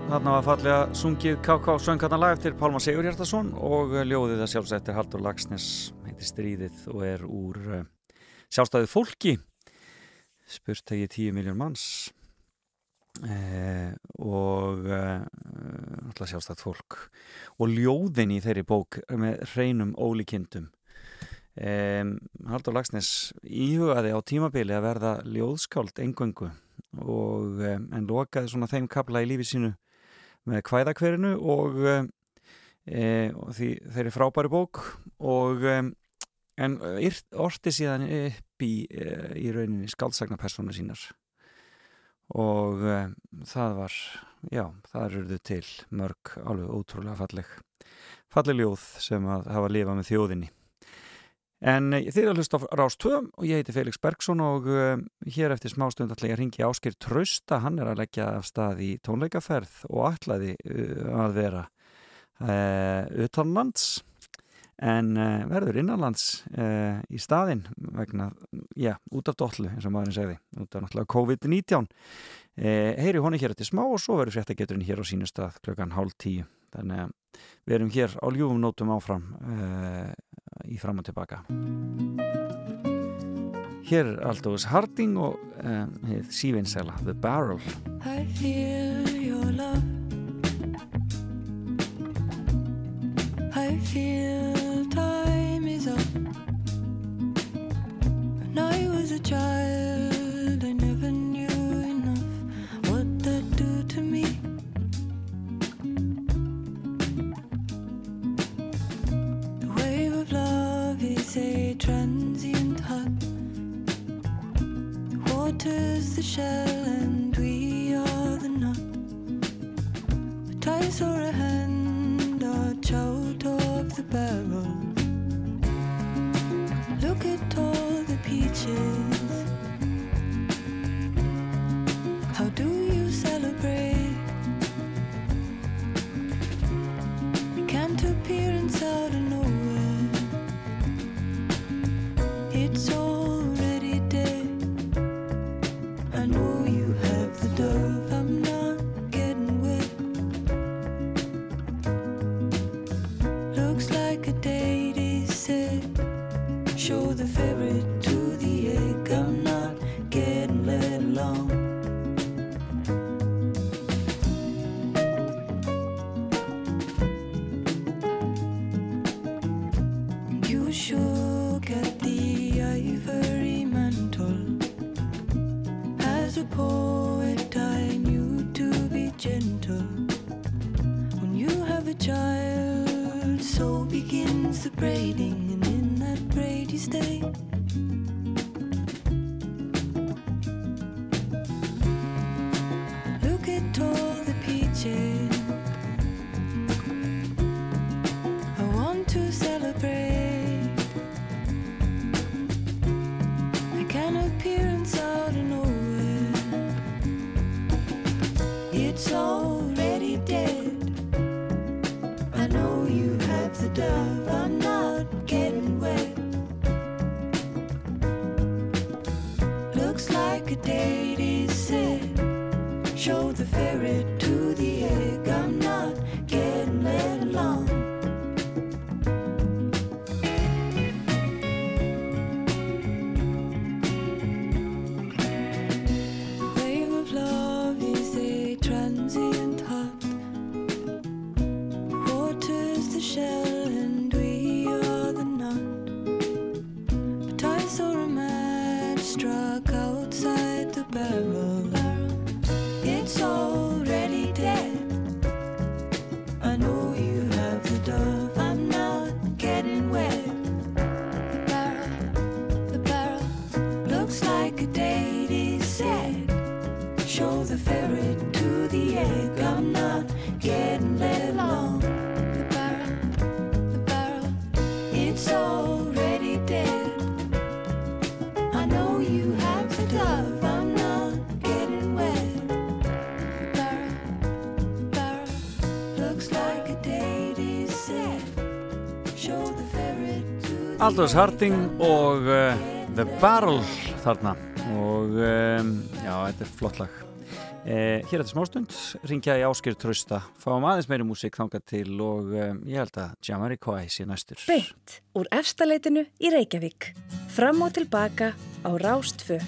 Þarna var fallega sungið K.K. söngarnar lag eftir Pálma Sigur Hjartarsson og ljóðið að sjálfsættir Haldur Lagsnes heitir Stríðið og er úr uh, sjálfstæðið fólki. Spurt hegi 10 miljón manns. Eh, og uh, alltaf sjálfstæðið fólk. Og ljóðin í þeirri bók með hreinum ólíkindum. Um, Haldur Lagsnes íhugaði á tímabili að verða ljóðskáld engöngu um, en lokaði svona þeim kapla í lífi sínu með kvæðakverinu og, e, og því þeirri frábæri bók og um, en orti síðan upp í, e, í rauninni skáldsagnapersonu sínar. Og það var já, það eruðu til mörg alveg ótrúlega falleg falleg ljóð sem að hafa lifað með þjóðinni En eh, þið er að hlusta á Rás 2 og ég heiti Felix Bergson og uh, hér eftir smástund ætla ég að ringi Áskir Trausta, hann er að leggja af stað í tónleikaferð og ætlaði uh, að vera uh, utanlands en verður innanlands í staðinn vegna, já, út af dollu eins og maðurinn segði, út af náttúrulega COVID-19 heyri honi hér eftir smá og svo verður fréttageturinn hér á sínu stað klukkan hálf tíu. Þannig að við erum hér á ljúfum nótum áfram uh, í fram og tilbaka Hér er Aldous Harding og um, sívinsela The Barrel I feel your love. I feel time is up. When I was a child, I never knew enough what that do to me. A transient hug. water's the shell and we are the nut. A ties or a hand are out of the barrel. Look at all the peaches. How do you celebrate? Can't appear inside Show the ferret to the egg. I'm not getting let along. You shook at the ivory mantle. As a poet, I knew to be gentle. When you have a child, so begins the braiding, stay. Look at all the peaches. I want to celebrate. I can appear inside of nowhere. It's already dead. I know you have the dove. Ferret to the egg. I'm not getting let along. The wave of love is a transient. Water's the shell and Aldous Harding og uh, The Barrel þarna og um, já, þetta er flott lag uh, Hér eftir smástund ringja í Áskir Trausta fáum aðeins meiri músík þangað til og um, ég held að Jamiroquai sé næstur Beint úr efstaleitinu í Reykjavík. Fram og tilbaka á Rástfö.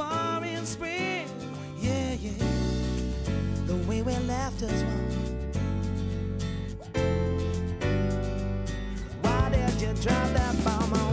Wore in spring. Yeah, yeah. The way we left as one. Why did you drop that bomb on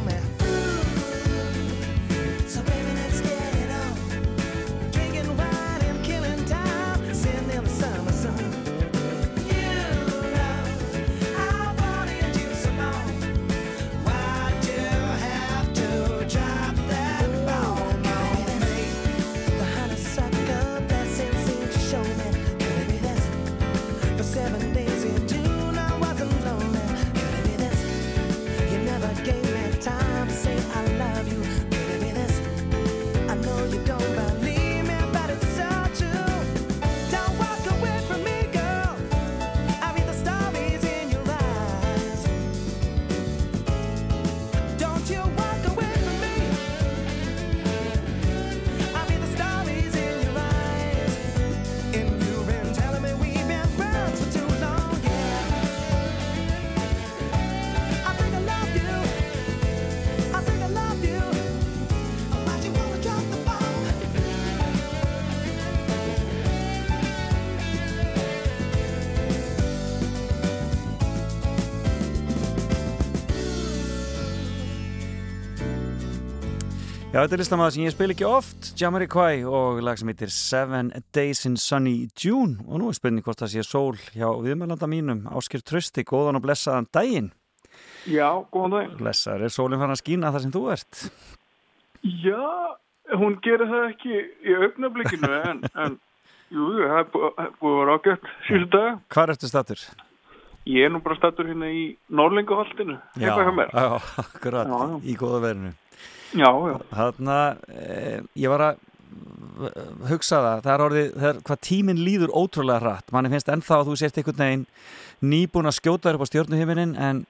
Já, þetta er listamaður sem ég spil ekki oft, Jamiroquai og lag sem heitir Seven Days in Sunny June og nú er spurning hvort það sé sól hjá viðmælanda mínum, Áskir Trösti, góðan og blessaðan daginn. Já, góðan daginn. Blessaður, er sólinn fann að skína þar sem þú ert? Já, hún gerir það ekki í augnablikinu en, en jú, það er búið að vera ágætt síðustu dag. Hvar ertu statur? Ég er nú bara stattur hérna í Norlingaholtinu, eitthvað hjá mér. já, akkurat, í góða verinu. Já, já. Þarna, eh, ég var að hugsa það, það er orðið, það er, hvað tíminn líður ótrúlega hratt. Manni finnst ennþá að þú sért einhvern veginn nýbúin að skjóta þér upp á stjórnuhiminin en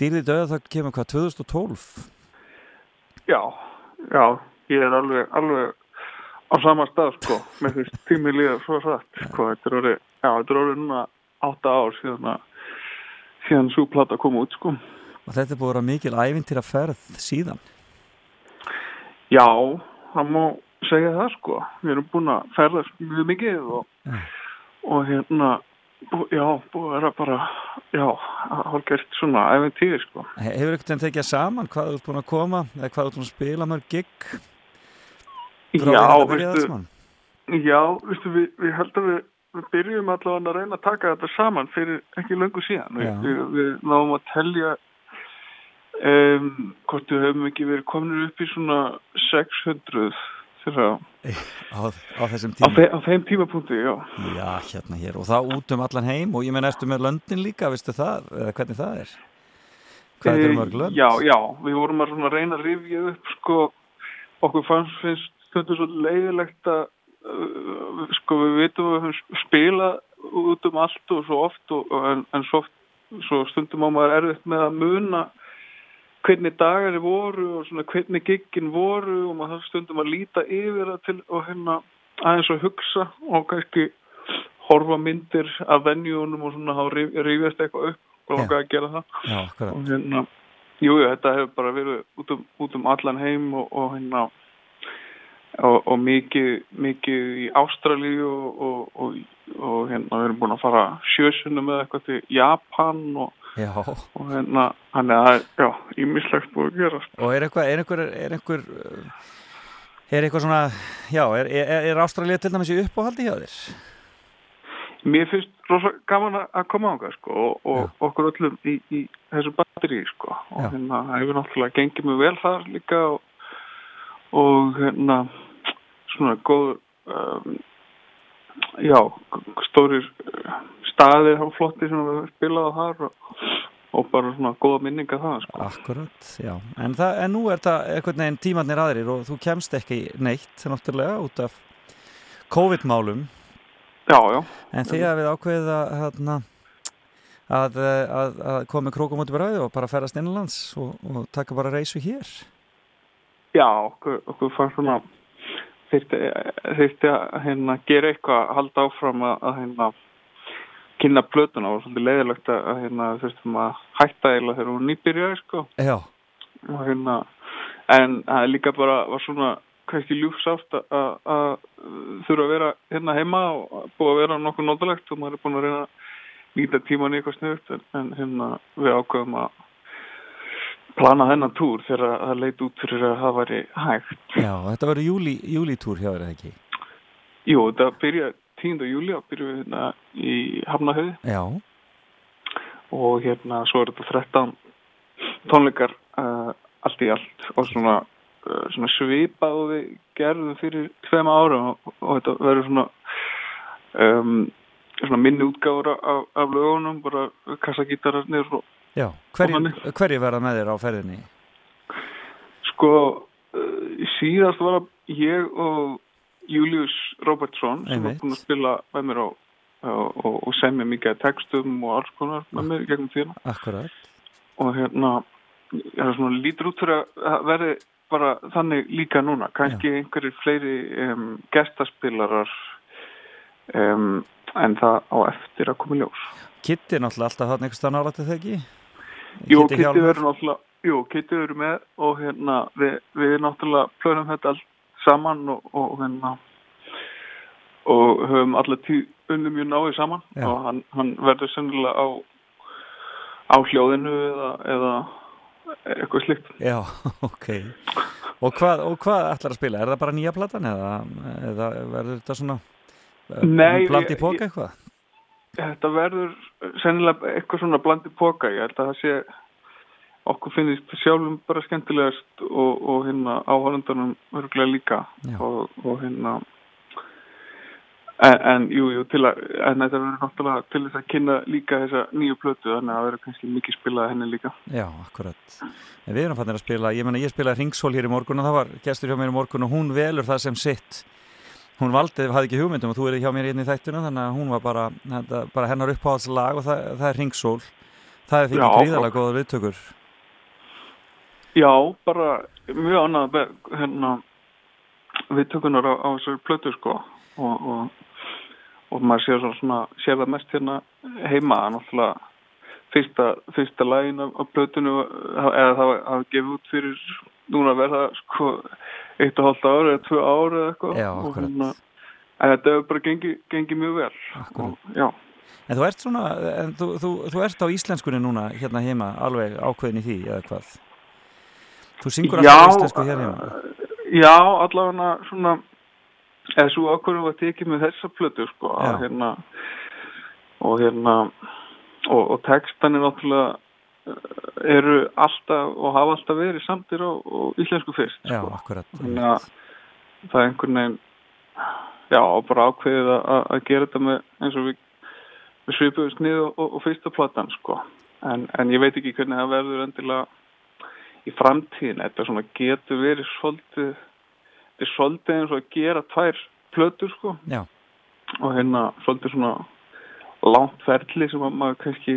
dýrði döða það kemur hvað, 2012? Já, já, ég er alveg, alveg á sama stað, sko, með því tími líða svo satt, sko, þetta er orðið, já, þetta er orðið núna átta ár síðan að, síðan svo plata kom út, sko. Og þetta er búið að mikil ævintýra ferð síðan. Já, það má segja það, sko, við erum búin að ferðast mjög mikið og, og hérna, já, búið að bara, já, hálfgert svona æfintýri, sko. He- Hefur einhvern veginn tekið saman hvað þú ert búin að koma eða hvað þú ert búin að spila mörg gig? Já, allt veistu, já, veistu, við, við heldum við, við byrjum allavega að reyna að taka þetta saman fyrir ekki löngu síðan. Við, við náum að telja um, hvort við höfum ekki verið komin upp í svona 600 þegar Á, á þessum á, tíma? fe, á þeim tímapunkti, já. Já, hérna hér og það út um allan heim og ég menn ertu með löndin líka, veistu það, eða hvernig það er? Hvað er Eh, mörg lönd? Já, já, við vorum að reyna að rifja upp sko, okkur fannst finnst þetta svo leiðilegt að uh, sko við vitum að við höfum spilað út um allt og svo oft og, en, en svo, svo stundum á maður erfitt með að muna hvernig dagar voru og svona hvernig giggin voru og maður stundum að líta yfir það til og hérna aðeins að hugsa og kannski horfa myndir af venjunum og svona þá rifjast eitthvað upp og langar að gera það. Já, og hérna jú, jú, þetta hefur bara verið út um, út um allan heim og, og hérna og, og mikið, mikið í Ástralíu og, og, og, og hérna við erum búin að fara sjösunum með eitthvað til Japan og, Já. og hérna hann er að, ímislegt búið að gerast Og er eitthvað, er einhver, er einhver, er eitthvað svona, já, er, er, er Ástralía til dæmis í uppáhaldi hjá þér? Mér finnst rosa gaman að- koma ánga sko og, og okkur öllum í, í þessu batteri sko og Já. hérna það hefur náttúrulega gengið mjög vel þar líka og, og hérna svona góð um, já, stórir uh, staðir hafa flotti sem við spilaði þar og, og bara svona góða minninga það sko. Akkurat, já. En, það, en nú er það einhvern veginn tímannir aðrir og þú kemst ekki neitt, náttúrulega, út af COVID-málum. Já, já. En þið hafið ákveðið að, hérna, að, að, að koma krókum út í bræði og bara ferðast innanlands og, og taka bara reysu hér. Já, okkur, okkur fannst svona þyrfti að hérna, gera eitthvað, halda áfram að, að hérna, kynna plötuna. Og svolítið leiðilegt að, að hérna, þurftum að hætta eiginlega þegar hún nýbyrjaði sko. Já, og hérna en það er líka bara var svona kannski ljúfsátt að- að að þurfa að vera hérna heima og búið að vera nokkuð nótulegt og maður er búin að reyna að nýta tíman í eitthvað sniðugt en, en hérna við ákveðum að plana þennan túr þegar það leit út fyrir að það væri hægt já, þetta verður júli, júlítúr hjá þér eða ekki? Jú, þetta byrja 10. júli og byrjum við hérna í Hafnahöði Já, og hérna svo er þetta 13 tónleikar uh, allt í allt og svona, uh, svona svipað og við gerðum fyrir tveim ára og, og þetta verður svona um, svona minni útgáður af, af lögunum bara kassagítararnir og já. Hverju, verða með þér á ferðinni? sko uh, síðast var ég og Július Robertsson sem var búin að spila með mér á og, og, og semja mikið textum og alls konar með mér í gegnum tíðina Akkurat. og hérna það er svona lítur út fyrir að verði bara þannig líka núna kannski einhverjir fleiri um, gestaspilarar um, en það á eftir að koma ljós Kitty er náttúrulega alltaf staðar nálægt er það ekki? Jú, Kitty verður náttúrulega Jú, Kitty verður með og hérna við, við náttúrulega plönum þetta allt saman og, og hérna og höfum alla tíð unnum mjög náið saman Já. og hann, hann verður sennilega á á hljóðinu eða, eða eitthvað slikt Já, ok. Og hvað, og hvað ætlar að spila? Er það bara nýja platan eða, eða verður þetta svona Nei, bland í póka eitthvað? Þetta verður sennilega eitthvað svona blandi póka. Ég held að það sé okkur finnist sjálfum bara skemmtilegast og, og hérna áhörundanum örgulega líka Já. og, og hérna en, en jú, jú, til að en þetta verður náttúrulega til þess að kynna líka þessa nýju plötu, þannig að það verður kannski mikið spilað henni líka. Já, akkurat. En við erum fannir að spila, ég menna ég spilaði Ringsól hér í morgun og það var gestur hjá mér í morgun og hún velur það sem sitt. Hún valdi, hafði ekki hugmyndum og þú er hjá mér hérna í þættuna þannig að hún var bara, þetta, bara hennar uppáhaldslag og það, það er Ringsól. Það er fyrir Já, gríðarlega góða viðtökur. Já, bara mjög annað hérna viðtökunar á, á þessari plötu sko og, og, og maður sér svona, sér það mest hérna heima náttúrulega fyrsta, fyrsta lægin af plötunu eða það hafa gefið út fyrir núna verða sko eitt og hálft ári eða tvö ári eða eitthvað. Já, og hérna þetta hefur bara gengið gengi mjög vel. Og, En þú ert svona, en þú, þú, þú ert á íslenskunni núna hérna heima, alveg ákveðin í því eða hvað? Þú syngur alltaf íslensku hér heima. Já, allavega svona eða svo ákvörðum var tekið með þessa plötu sko að hérna og hérna og, og textan er náttúrulega eh, eru alltaf og hafa alltaf verið samtir á, á íslensku fyrst Já, sko. akkurat. þannig að það er einhvern veginn já, og bara ákveðið að, gera þetta með eins og við, við svipuðum snið og, og, og fyrsta platan sko en, en ég veit ekki hvernig það verður endilega í framtíðin þetta getur verið svolítið þetta er svolítið eins og að gera tvær plötur sko Já. og hérna svolítið svona langt ferli sem að maður kannski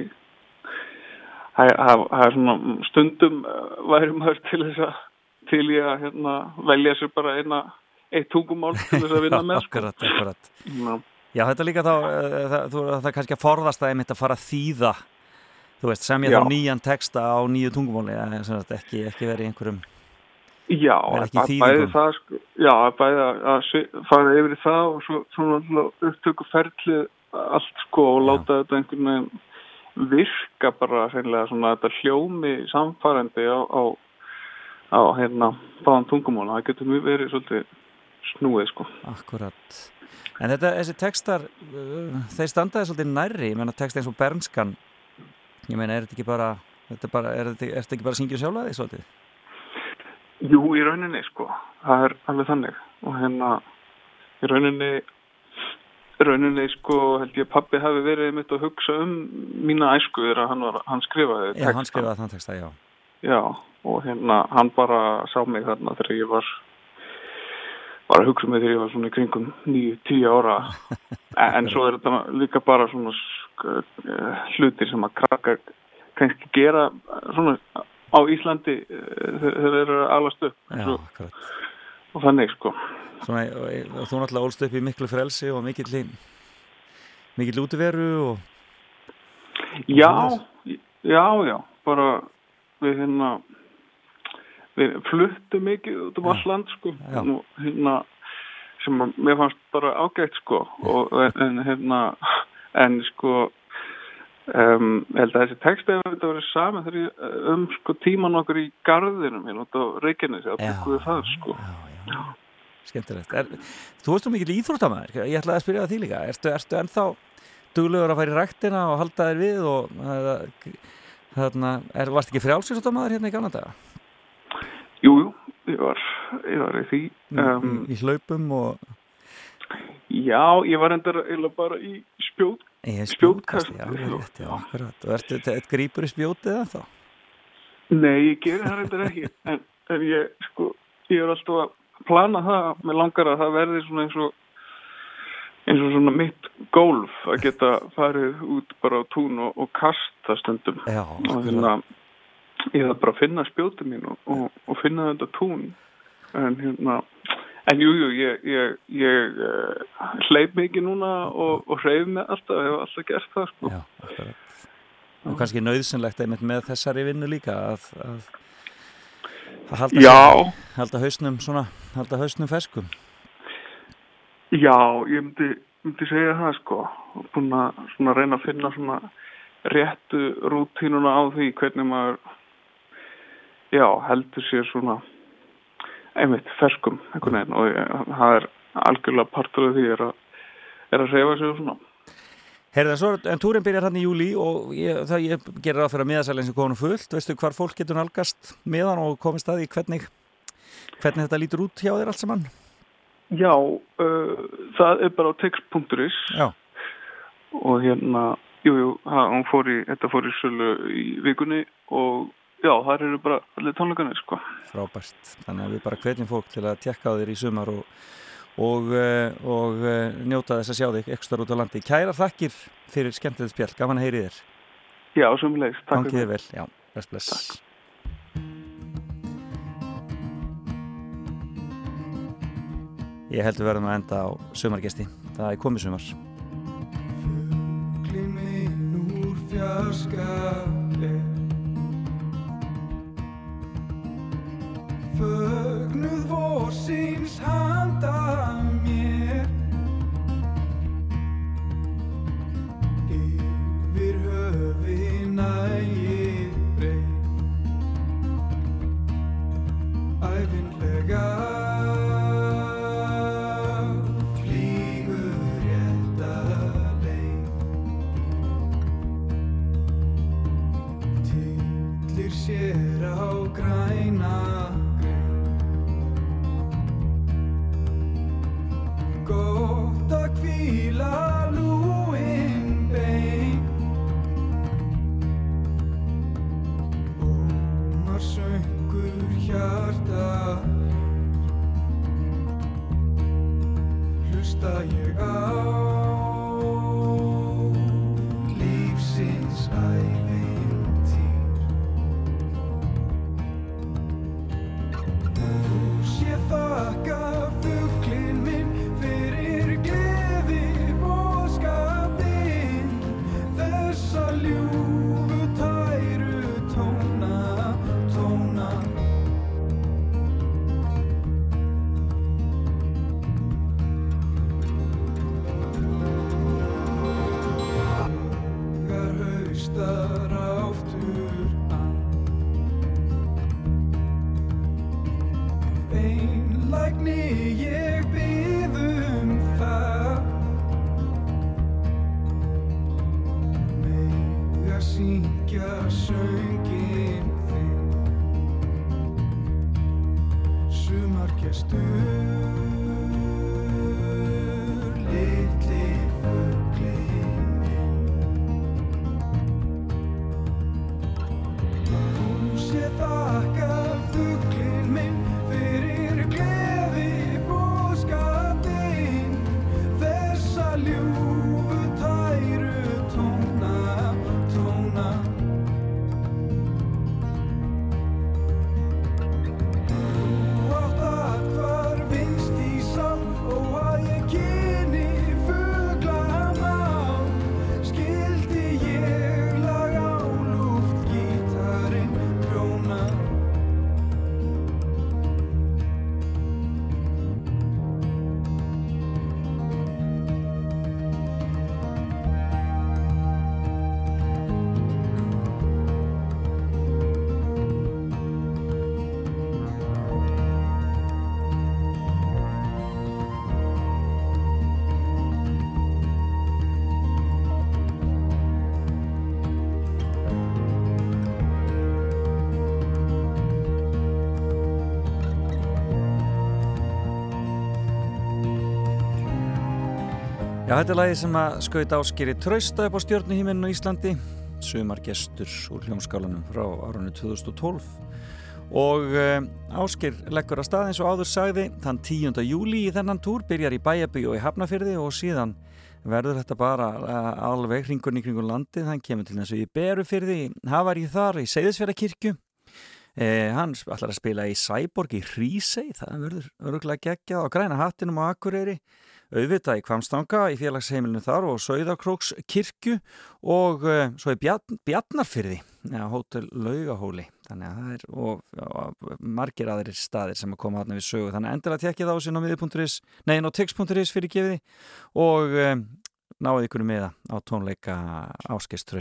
það það- það er svona stundum eh, væri maður til þess að til ég að hérna, velja sér bara eina eitt tungumál til þess að vinna með sko. akkurat, akkurat. Já. Já, þetta er líka þá, uh, það, þú, það er kannski að forðast það einmitt að fara að þýða, þú veist, semja Já. þá nýjan texta á nýju tungumáli, sem sagt ekki, ekki verið einhverjum, Já, að þýðingum. bæði það sko, já, að bæði að, að fara yfir það og svo svona upptöku ferli allt sko og láta þetta einhvern veginn virka bara hreinlega svona þetta hljómi samfærandi á, á, á hérna báðan tungumóla, það getur mjög verið svolítið snúið sko. akkurat. En þetta, þessi textar, uh, þeir standaði svolítið nærri, ég meina text eins og Bernskan, ég meina, er þetta ekki bara, þetta bara, er þetta, ekki bara að syngja sjálfa því svolítið? Jú, í rauninni sko, það er alveg þannig og hérna í rauninni í rauninni sko held ég að pabbi hafi verið mitt að hugsa um mína æsku þegar hann, hann skrifaði Já, hann skrifaði þann texta, já. Já, og hérna hann bara sá mig þarna þegar ég var var að hugsa um mig þegar ég var svona í kringum 9-10 ára en, svo er þetta líka bara svona eh, hlutir sem að krakka kannski gera svona á Íslandi eh, þegar þeir eru alast upp Já, akkurat. Og þannig sko. Svona, og, og þú náttúrulega ólst upp í miklu frelsi og mikill, mikill útiveru og Já, já, já, bara við hérna við fluttum mikið út um all land sko Já. Nú, hérna, sem að mér fannst bara ágætt sko og, en hérna en sko um, ég held að þessi texti hefur þetta verið saman um sko tíman okkur í garðinum hérna á Reykjanesi að Já. byggðu það sko Skemmtilegt. Er, þú veist þú mikill íþróttamæður, ég ætlaði að spyrja það því líka. Ertu, ertu ennþá duglegur að fara í ræktina og halda þér við og eða, þarna, er, varst ekki frjálsíþróttamæður hérna í gamla daga? Jú, jú, ég var, ég var í því um, í, hlaupum og Já, ég var endur eiginlega bara í spjót Ég spjótkast Já, rétt, já, akkurat. Og ertu, ertu grípur í spjótið eða þá? Nei, ég gerir það reyndar ekki en, en ég, sko, ég er alltaf að plana það, mér langar að það verði svona eins og eins og svona mitt gólf að geta farið út bara á tún og, og kasta stundum Já, og hérna ég þarf bara að finna spjótið mín og, og, og finna þetta tún en hérna en jú, jú, ég, ég, ég uh, hleyp mikið núna og, og hreyf mig alltaf, ég hef alltaf gert það sko. Já, akkurat. Og kannski nöðsynlegt einmitt með þessari vinnu líka að, að, að halda, Já. halda hausnum svona, halda hausnum ferskum. Já, ég myndi, myndi segja það sko og búin að svona reyna að finna svona réttu rútínuna á því hvernig maður já, heldur sér svona einmitt ferskum og það er algjörlega partur af því er að, er að reyfa og svona Herða, svo, en túrin byrjar hann í júli og ég, það, ég gerir ráð fyrir að miðasælinn sem komin fullt. Veistu hvar fólk getur nálgast miðan og komist að því hvernig, hvernig þetta lítur út hjá þér allt saman? Já, uh, það er bara á text.is og hérna, jú, jú, það, hún fór í, þetta fór í sölu í vikunni og já, þar eru bara allir tónleikanir, sko. Frábært. Þannig að við bara hvetjum fólk til að tekka á þér í sumar og, og, eh, og eh, njóta þess að sjá þig ekstra út á landi. Kæra þakkir fyrir skemmtilegt spjall. Gaman að heyri þér. Já, sumulegis. Takk þér vel. Já, bless, bless. Ég held við verðum að enda á sumargesti. Það er komið sumar. Fuglinn minn úr fjarska er Fögnuð vorsins handa sé þetta er lagi sem að skaut áskeri trausta upp á stjórnuhíminu á Íslandi. Sumar gestur úr hljómskálanum frá árunni 2012 og um, ásker leggur að stað eins og áður sagði þann 10. júli í þennan túr byrjar í Bæjabí og í Hafnafyrði og síðan verður þetta bara uh, alveg hringurinn í kringun landið, hann kemur til þess að í Berufyrði, hafar í þar í Seyðisfjörðakirkju Eh, hann ætlar að spila í Sæborg í Hrísei, það verður öruglega geggjað á græna hattinum á Akureyri auðvitað í Kvamstanga í félagsheimilinu þar og Sauðakróks kirkju og uh, svo í Bjarn, Bjarnarfyrði ja, hótel Laugahóli. Þannig að það er og, og, margir aðrir staðir sem að koma þarna við sögu. Þannig að endilega tekja það á sín á miði.is nein á tix.is fyrir gefiði og um, náðu ykkur með það á tónleika Áskeist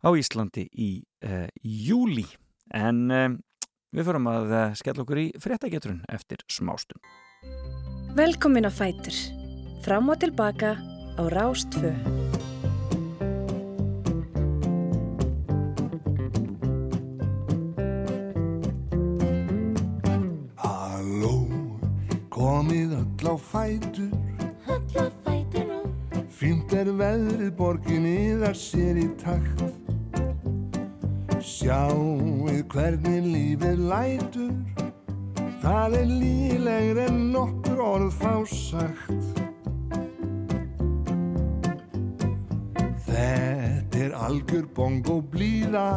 á Íslandi í uh, júli en um, við förum að skella okkur í fréttagetrun eftir smástum Velkomin á Fætur. Fram og tilbaka á Rástfö. Halló, komið öll á fætur Öll á fætur nú Fínt er veðrið borginni það sér í takt Sjáuð hvernig lífið lætur Það er lílegri en nokkur orð fá sagt. Þetta er algjör bongo blíða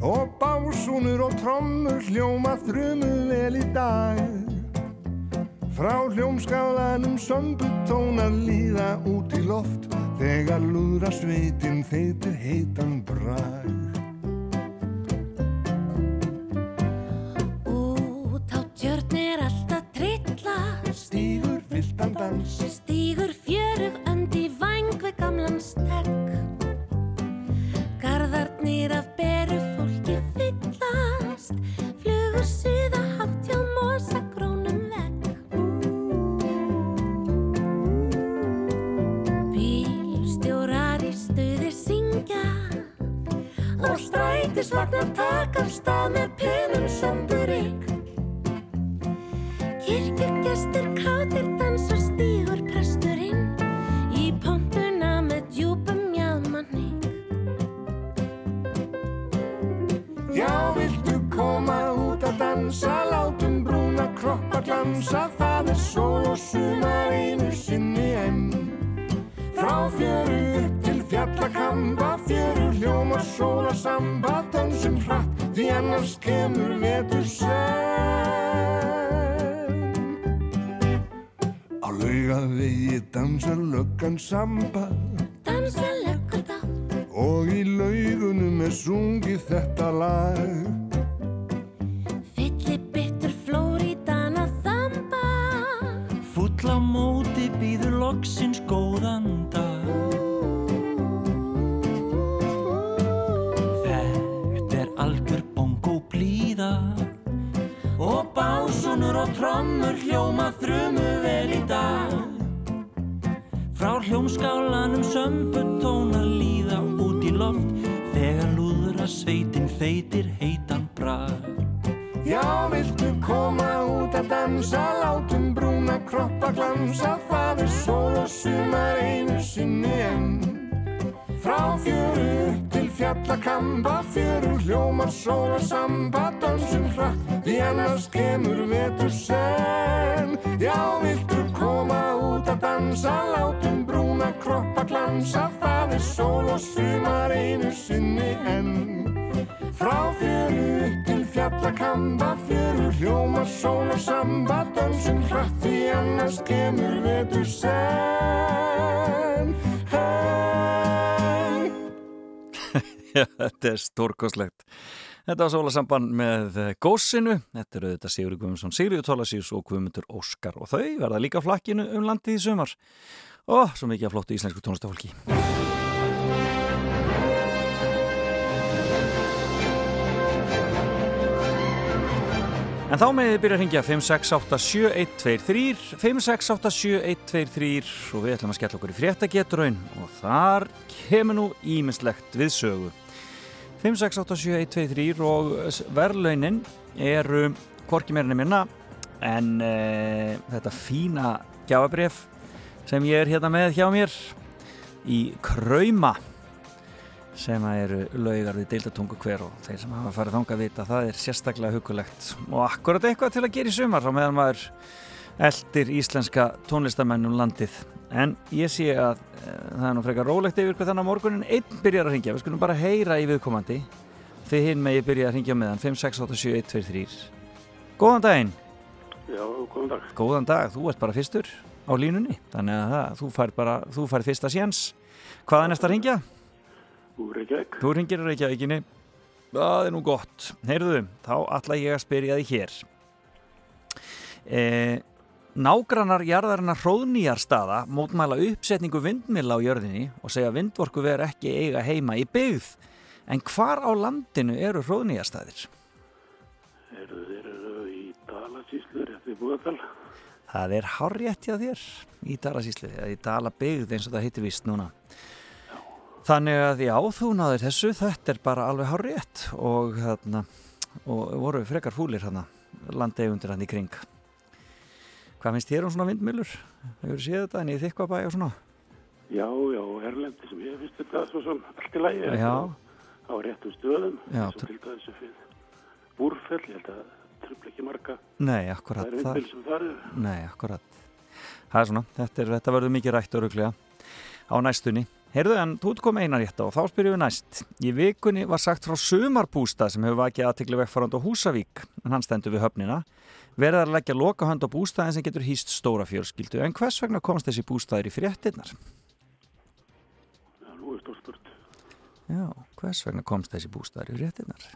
Og básúnur og trommur hljóma þrumu vel í dag. Frá hljómskálanum sömbutónar líða út í loft Þegar lúðra sveitin þeitir heitan brag stórkoslegt. Þetta var sólasamband með gósinu. Þetta eru þetta Sigur Guðmundsson, Sigriður Tólasíus og Guðmundur Óskar og þau verða líka flakkinu um landið í sumar. Ó, svo mikið að flottu íslensku tónlistafólki. En þá með þið byrja að ringja 5687123 5687123 og við ætlum að skella okkur í fréttagetraun og þar kemur nú ímislegt við sögu 5687123 og verðlaunin eru hvorki meira minna en e, þetta fína gjafabref sem ég er hérna með hjá mér í Krauma sem að eru laugar við deildatungu hver og þeir sem hafa farið þangað vita það er sérstaklega hugulegt og akkurat eitthvað til að gera í sumar á meðan maður eldir íslenska tónlistamennum landið en ég sé að e, það er nú frekar rólegt yfir hvað þannig að morgunin einn byrjar að ringja, við skulum bara heyra í viðkomandi. Þið hinn megi byrja að ringja með hann 5687123 Góðan daginn. Já, góðan dag. Góðan dag, þú ert bara fyrstur á línunni. Þannig að það, þú fær bara, þú fær fyrsta séns. Hvaðan erst að ringja? Úr Reykjavík. Þú ringir í Reykjavíkinni. Það er nú gott. Heyrðu, þá ætla ég að spyrja þig hér. E, Nágrannar jarðarinnar hróðnýjarstaða mótmæla uppsetningu vindmilla á jörðinni og segja að vindvorku ver ekki eiga heima í byggð en hvar á landinu eru hróðnýjarstaðir? Eru þeir eru í Dalasíslu, rétt við Búðardal? Það er hárrétt hjá þér í Dalasísli, eða í Dalabyggð eins og það heitir vist núna. Þannig að já, þú náður þessu, þetta er bara alveg hárrétt og, og voru frekar fúlir hérna, landegundir hann í kring. Hvað finnst þér um svona vindmilur? Hefur séð þetta en í þykvabæ og svona? Já, já, Erlendi sem ég finnst þetta svo sem allt í lægi. Já. Á réttum stöðum, svo til dæmis að fyrir búrfell, ég held að tröfla ekki marga. Nei, akkurat. Það er vindmil sem eru. Nei, akkurat. Það er svona, þetta, þetta verður mikið rætt öruglega á næstunni. Heyrðu, en þú ert komið einar rétt á og þá spyrjum við næst. Í vikunni var sagt frá sumarbústað sem hefur vakið aðtekli vegfarand á Húsavík, en hann stendur við höfnina. Verðar að leggja lokahönd á bústaðin sem getur hýst stóra fjölskyldu. En hvers vegna komst þessi bústaðir í fréttinnar? Já, nú er stórt spurt. Já, hvers vegna komst þessi bústaðir í fréttinnar?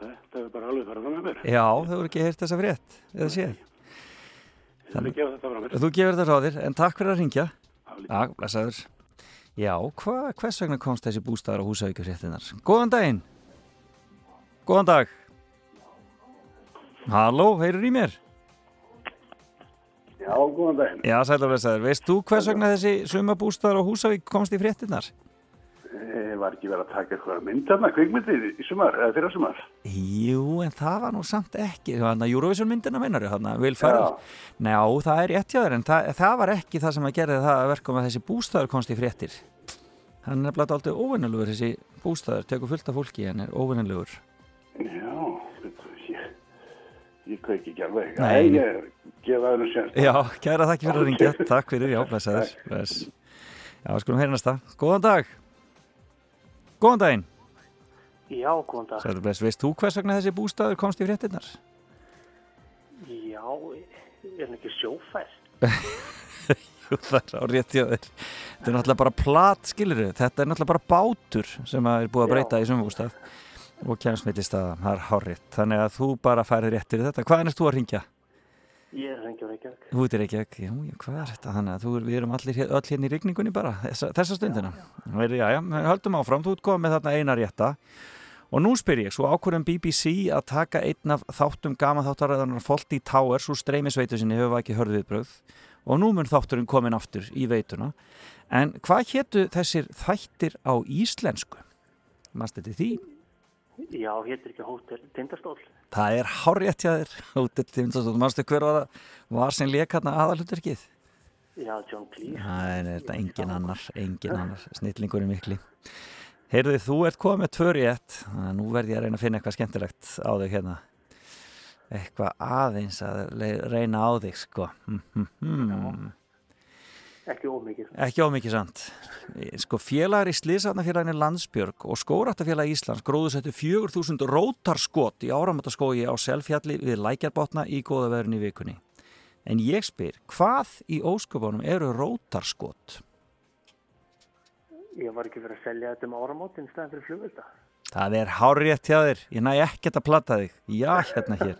Þetta er bara alveg farað með mér. Já, þau voru ekki heyrt þessa frétt, eða séð. Mér. Þú gefur þetta ráðir, en takk fyrir að ringja. Já, blessaður. Já, hva, hvers vegna komst þessi bústaðar á Húsavík í fréttinnar? Góðan daginn. Góðan dag. Halló, heyrur í mér? Já, góðan daginn. Já, sætla blessaður. Veist þú hvers vegna þessi sumabústaðar á Húsavík komst í fréttinnar? E, var ekki verið að taka eitthvað mynd þarna, kvikmyndir í sumar, eða fyrir sumar? Jú, en það var nú samt ekki. Þannig að Eurovision myndina meinar. Já, það er rétt hjá þér, en það, það var ekki það sem að gerði það að verka með þessi í fréttir. Hann er blætt aldrei óvinnulegur þessi bústaður, tekur fullt af fólki en er óvinnulegur. Já, þetta, ég, ég kveiki ekki alveg. Nei. Ég gefa það nú sérst. Já, kæra þakki fyrir að ringja. Takk fyrir, já, blessaður. Bless. Já, skulum heyra næsta. Góðan dag. Góðan daginn. Já, góðan dag. Sæður bless, veist þú hvers vegna þessi bústaður komst í fréttinnar? Já, er hann ekki sjófæst? Jú, það er á rétt hjá þér. Þetta er náttúrulega bara plat, skilur Þetta er náttúrulega bara bátur sem að er búið að breyta í sumabústað og kemsmittist að það er hárétt. Þannig að þú bara færið réttir í þetta. Hvaðan erst þú að ringja? Ég er hengi á Reykjavík. Þú ert í Reykjavík, já, já, hvað er þetta? Þannig að þú, við erum allir, öll hérna í rigningunni bara, þessa, þessa stundina. Já, já, já, við höldum áfram, þú ert komið með þarna eina rétta. Og nú spyr ég, svo ákvörðum BBC að taka einn af þáttum gama þáttaræðanar Fawlty Towers úr streymisveitu sinni hefur ekki hörðviðbröð og nú mun þátturinn komin aftur í veituna. En hvað hétu þessir þættir á íslensku? Mast þetta því? Já, héttir ekki hótel Tindastól. Það er hárrétt hjá þér, Hótel Timsastótt, mannstu hver var það, var sem leik hérna aðalhutverkið? Já, John Cleese. Þetta er engin annar, engin annar, snillingurinn mikli. Heyrðu, þú ert komið með tvö rétt, þannig að nú verð ég að reyna að finna eitthvað skemmtilegt á þig hérna. Eitthvað aðeins að reyna á þig, sko. Hm, hm, hm. Ekki ómikið. Ekki ómikið sant. Sko félagar í Sliðsafnafélaginu Landsbjörg og Skórattafélag Íslands gróðu settu 4000 rótarskot í áramöndaskógi á Selfjalli við Lækjarbotna í góða veðurinn í vikunni. En ég spyr, hvað í ósköpunum eru rótarskot? Ég var ekki fyrir að selja þetta um áramótin stæðan fyrir flugvelda. Það er hárétt hjá þér, ég næ ekkert að platta þig. Já, hérna hér.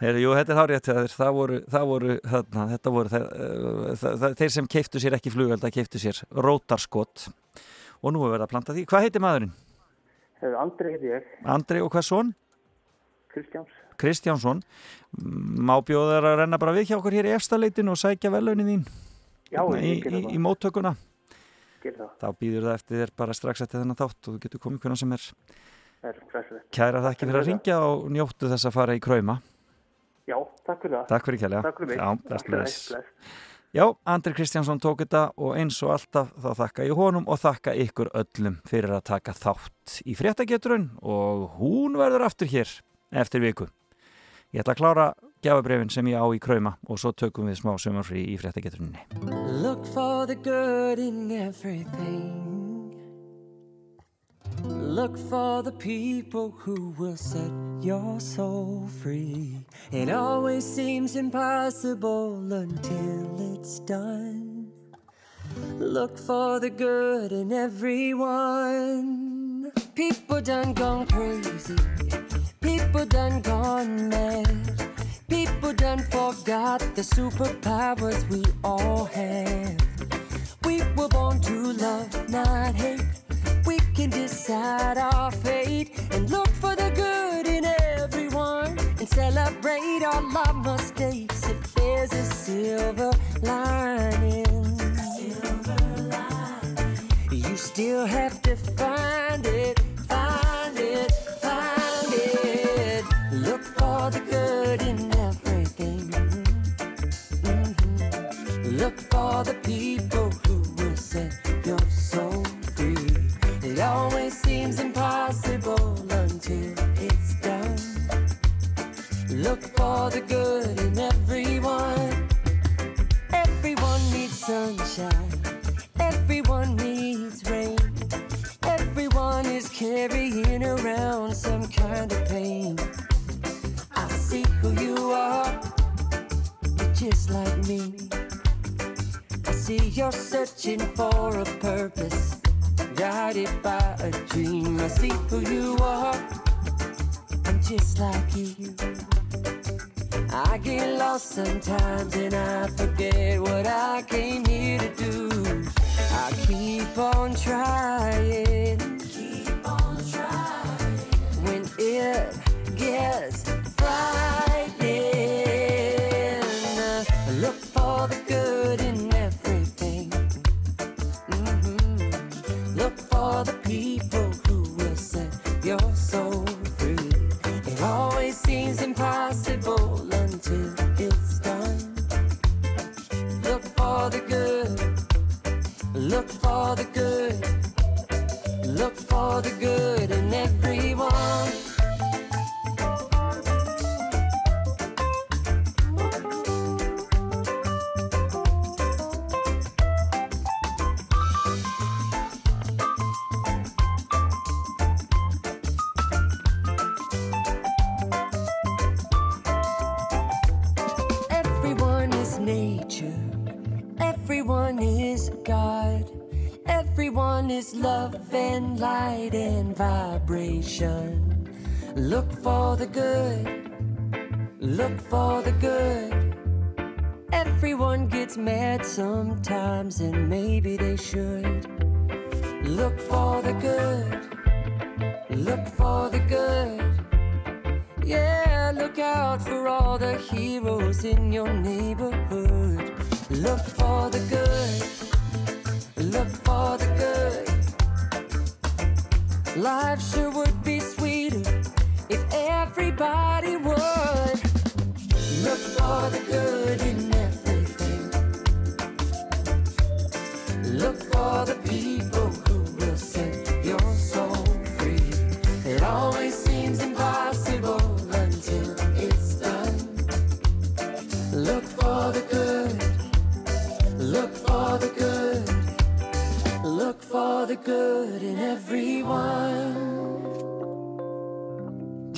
Heyrðu, jú, þetta er hárétt hjá þér, það voru, það voru, þarna, þetta voru uh, það, það, þeir sem keiftu sér ekki flugvelda, keiftu sér rótarskot og nú er verið að planta því. Hvað heitir maðurinn? Andri heiti ég, Andri og hvað svon? Kristjáns. Kristjánsson. Má bjóða þær að renna bara við hjá okkur hér í efstaleitinu og sækja velaunin þín Já, Hérna í, í, það. í móttökuna. Það. Þá býður það eftir þér bara strax eftir þennan þátt og þú getur komið hvernig sem er. Það er. Kæra þakki fyrir að ringja og njóttu þess að fara í kræma. Já, takk fyrir það. Takk fyrir kjærlega. Takk fyrir mig. Já, bless, bless. bless. Já, Andri Kristjánsson tók þetta og eins og alltaf þá þakka ég honum og þakka ykkur öllum fyrir að taka þátt í fréttageturinn og hún verður aftur hér eftir viku. Ég ætla að klára gjafabrefin sem ég á í krauma og svo tökum við smá sömurfrí í fréttageturinni. Look for the people who will set your soul free. It always seems impossible until it's done. Look for the good in everyone. People done gone crazy. People done gone mad. People done forgot the superpowers we all have. We were born to love, not hate. We can decide our fate and look for the good in everyone and celebrate our mistakes if there's a silver lining. You still have to find it, find it, find it. Look for the good in everything. Mhm. Look for the people always seems impossible until it's done. Look for the good in everyone. Everyone needs sunshine. Everyone needs rain. Everyone is carrying around some kind of pain. I see who you are. You're just like me. I see you're searching for a purpose, guided by a dream. I see who you are. I'm just like you. I get lost sometimes and I forget what I came here to do. I keep on trying. Keep on trying. When it gets frightening,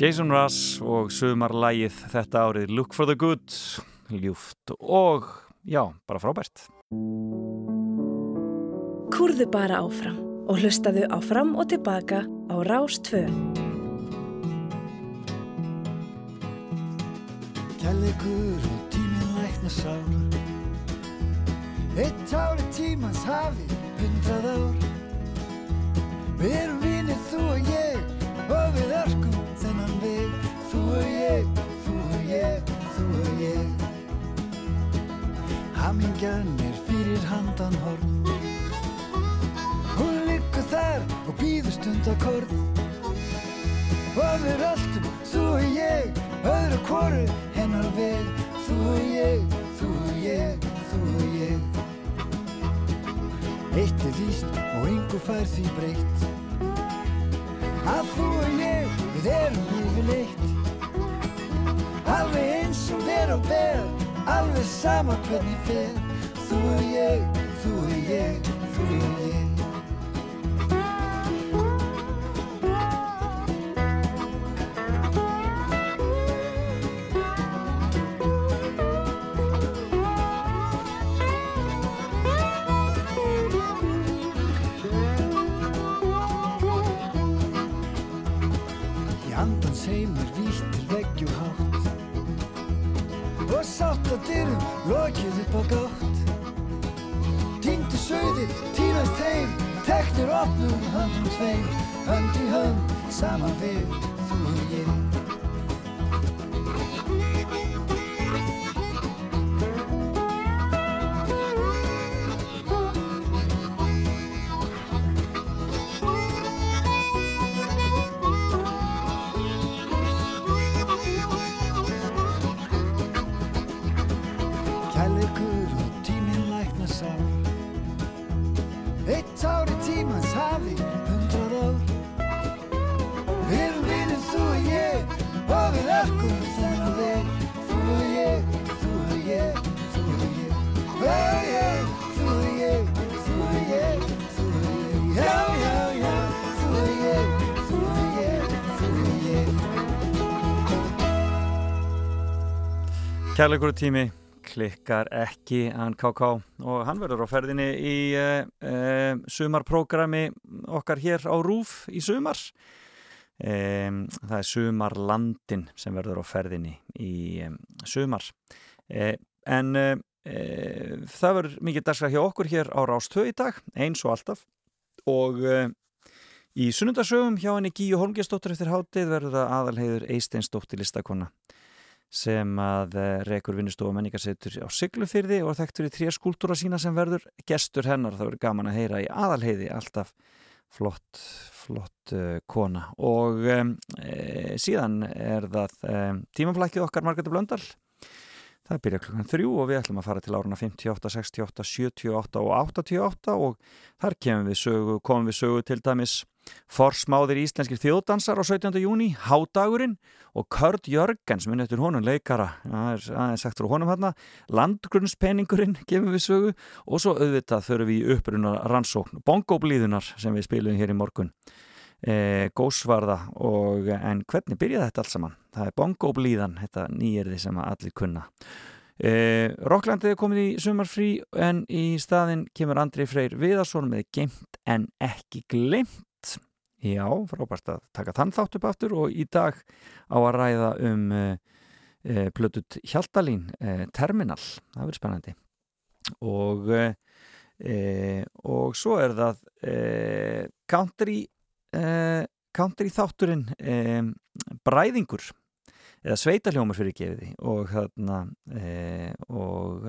Jason Russ og sumarlægið þetta árið Look for the Good, ljúft og já, bara frábært. Kúrðu bara áfram og hlustaðu áfram og tilbaka á Rás 2. Kærleikur og tíminn lækna sár Eitt ári tímans hafi hundrað ár Við erum vinir þú og ég og við örkum þennan veg. Þú og ég, þú og ég, þú og ég. Hamingjan er fyrir handan horn. Hún liggur þar og býður stundakorn Og við röltum, þú og ég, öðru hvoru hennar veg. Þú og ég, þú og ég, þú og ég. Eitt er víst og yngu fær því breytt Að þú og ég, við erum yfirleitt Alveg eins og ver og ber Alveg sama hvernig fer. Þú og ég, höndum tveim Hönd í hönd, saman við þú og ég Kærleikur tími klikkar ekki hann KK og hann verður á ferðinni í uh, uh, sumarprogrammi okkar hér á Rúf í sumar. Um, það er Sumarlandin sem verður á ferðinni í um, sumar. Uh, en það verður mikið dagskrað hjá okkur hér á Rástöð í dag eins og alltaf. Og í sunnundasögum hjá henni Gíu Holmgjastóttur eftir hátið verður það aðalheiður Eisteinsdóttir listakonna sem að rekur vinnustofa menningarsetur á Siglufyrði og þekktur í tré skúltúra sína sem verður gestur hennar. Það verður gaman að heyra í aðalheiði, alltaf flott, flott uh, kona. Og um, e, síðan er það um, tímaflækið okkar Margreði Blöndal. Það byrja klukkan þrjú og við ætlum að fara til áruna 58, 68, 78 og 88 og þar kemum við sögu, komum við sögu til dæmis forsmáðir íslenskir þjóðdansar á 17. júni, Hádagurinn og Kurt Jörgens, minn eftir honum leikara, aðeins frá honum hérna, landgrunnspenningurinn kemur við sögu og svo auðvitað þurfum við í uppruna rannsókn, bongoblíðunar sem við spilum hér í morgun e, gósvarða og en hvernig byrjaði þetta alls saman? Það er bongoblíðan, þetta nýjirði sem allir kunna e, Rokklandið er komið í sumarfrí en í staðin kemur Andri Freyr Viðarsson með geimt en ekki glemt Já, frábært að taka þann þátt upp aftur og í dag á að ræða um e, e, plötut Hjaltalín e, Terminal, það verður spennandi. Og og svo er það country country þátturinn Bræðingur eða Sveitaljómar fyrir gefiði. Og þarna og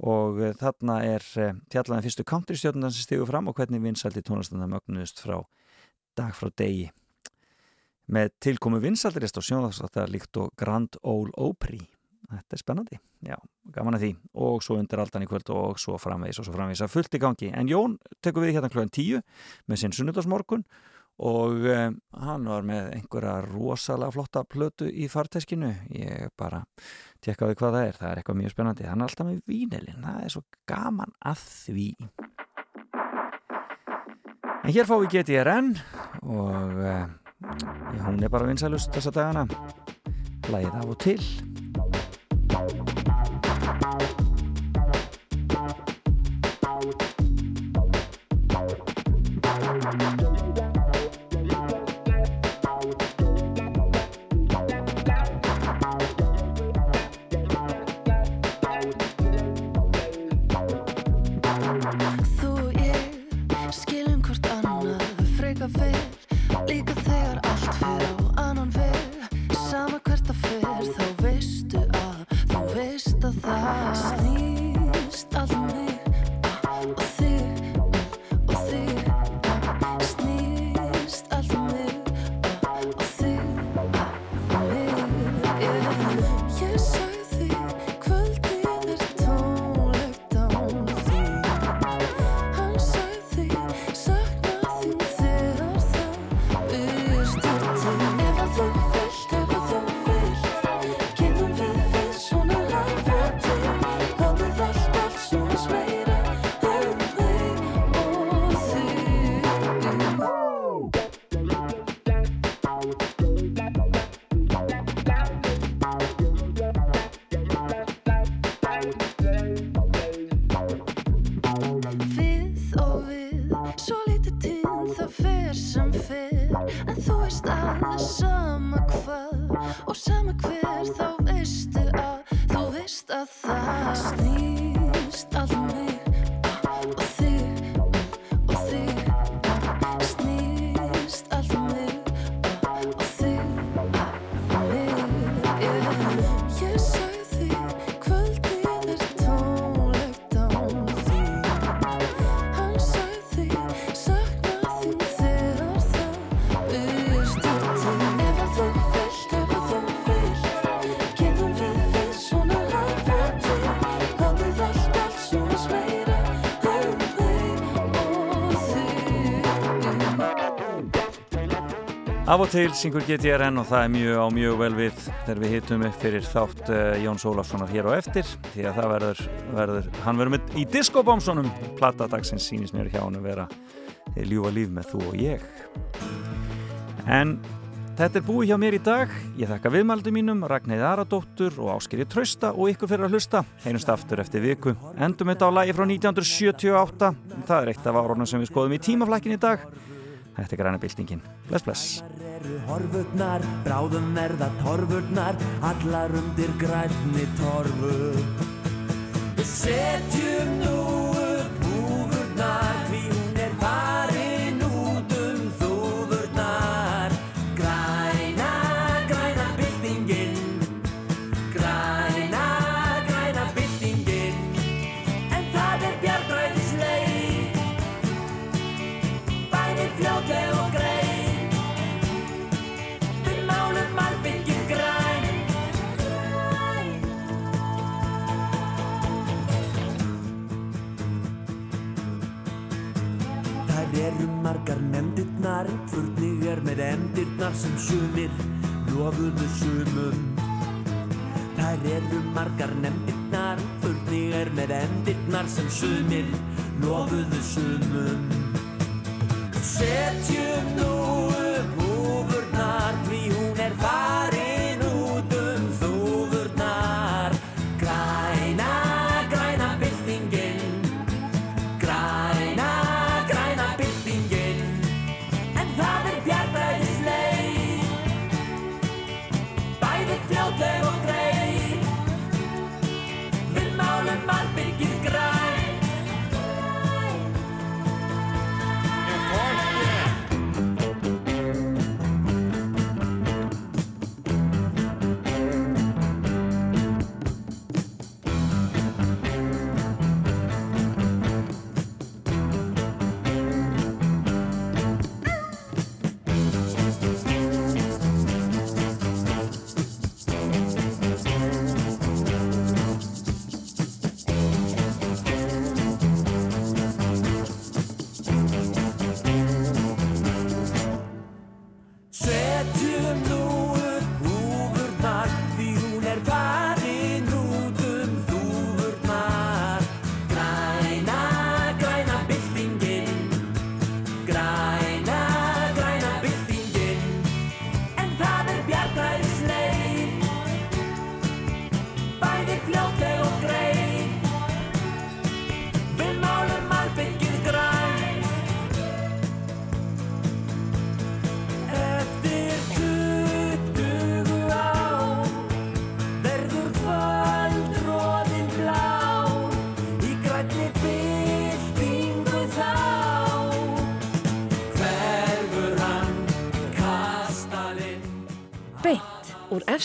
og þarna er tjallaðan fyrstu country-stjórnundan sem stígur fram og hvernig vinsaldi tónlistanda mögnuðust frá dag frá degi. Með tilkomu vinsaldirist og sjónvarsáttar líkt og Grand Ole Opry. Þetta er spennandi, já, gaman að því. Og svo undir aldan í kvöld og svo framvegis og svo framvegis að fullt í gangi. En Jón tekur við hérna klúan tíu með sinn sunnudagsmorgun og um, hann var með einhverja rosalega flotta plötu í farteskinu. Ég bara tekkaði hvað það er, það er eitthvað mjög spennandi. Hann er alltaf með vínelin, það er svo gaman að því. En hér fá við GTRN og uh, hún er bara vinsælust þessa dagana. Læðið af og til Af og til syngur GTRN og það er mjög á mjög vel við þegar við hittum upp fyrir þátt uh, Jóns Ólafssonar hér á eftir því að það verður, verður hann verður með í diskobámsonum platadagsins sínist mér hjá hann að vera eh, ljúfa líf með þú og ég. En þetta er búið hjá mér í dag. Ég þakka viðmaldi mínum Ragnæði Aradóttur og Áskeri Trausta og ykkur fyrir að hlusta. Heinust aftur eftir viku. Endum þetta á lagi frá 1978 það er eitt af árónum sem við skoðum í tímaflækin í dag Þetta er græna byltingin. Bless, bless. horfurnar, bráðum verða torfurnar, allar undir grænni torfu. Við setjum nú upp húfurnar, margar nefndirnar. Furnig er með endirnar sem sumir lofuðu sumum. Þær eru margar nefndirnar. Furnig er með endirnar sem sumir lofuðu sumum. Setjum nú upp húfurnar Því hún er farin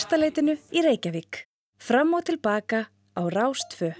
Efstaleitinu í Reykjavík. Fram og tilbaka á Rástfö.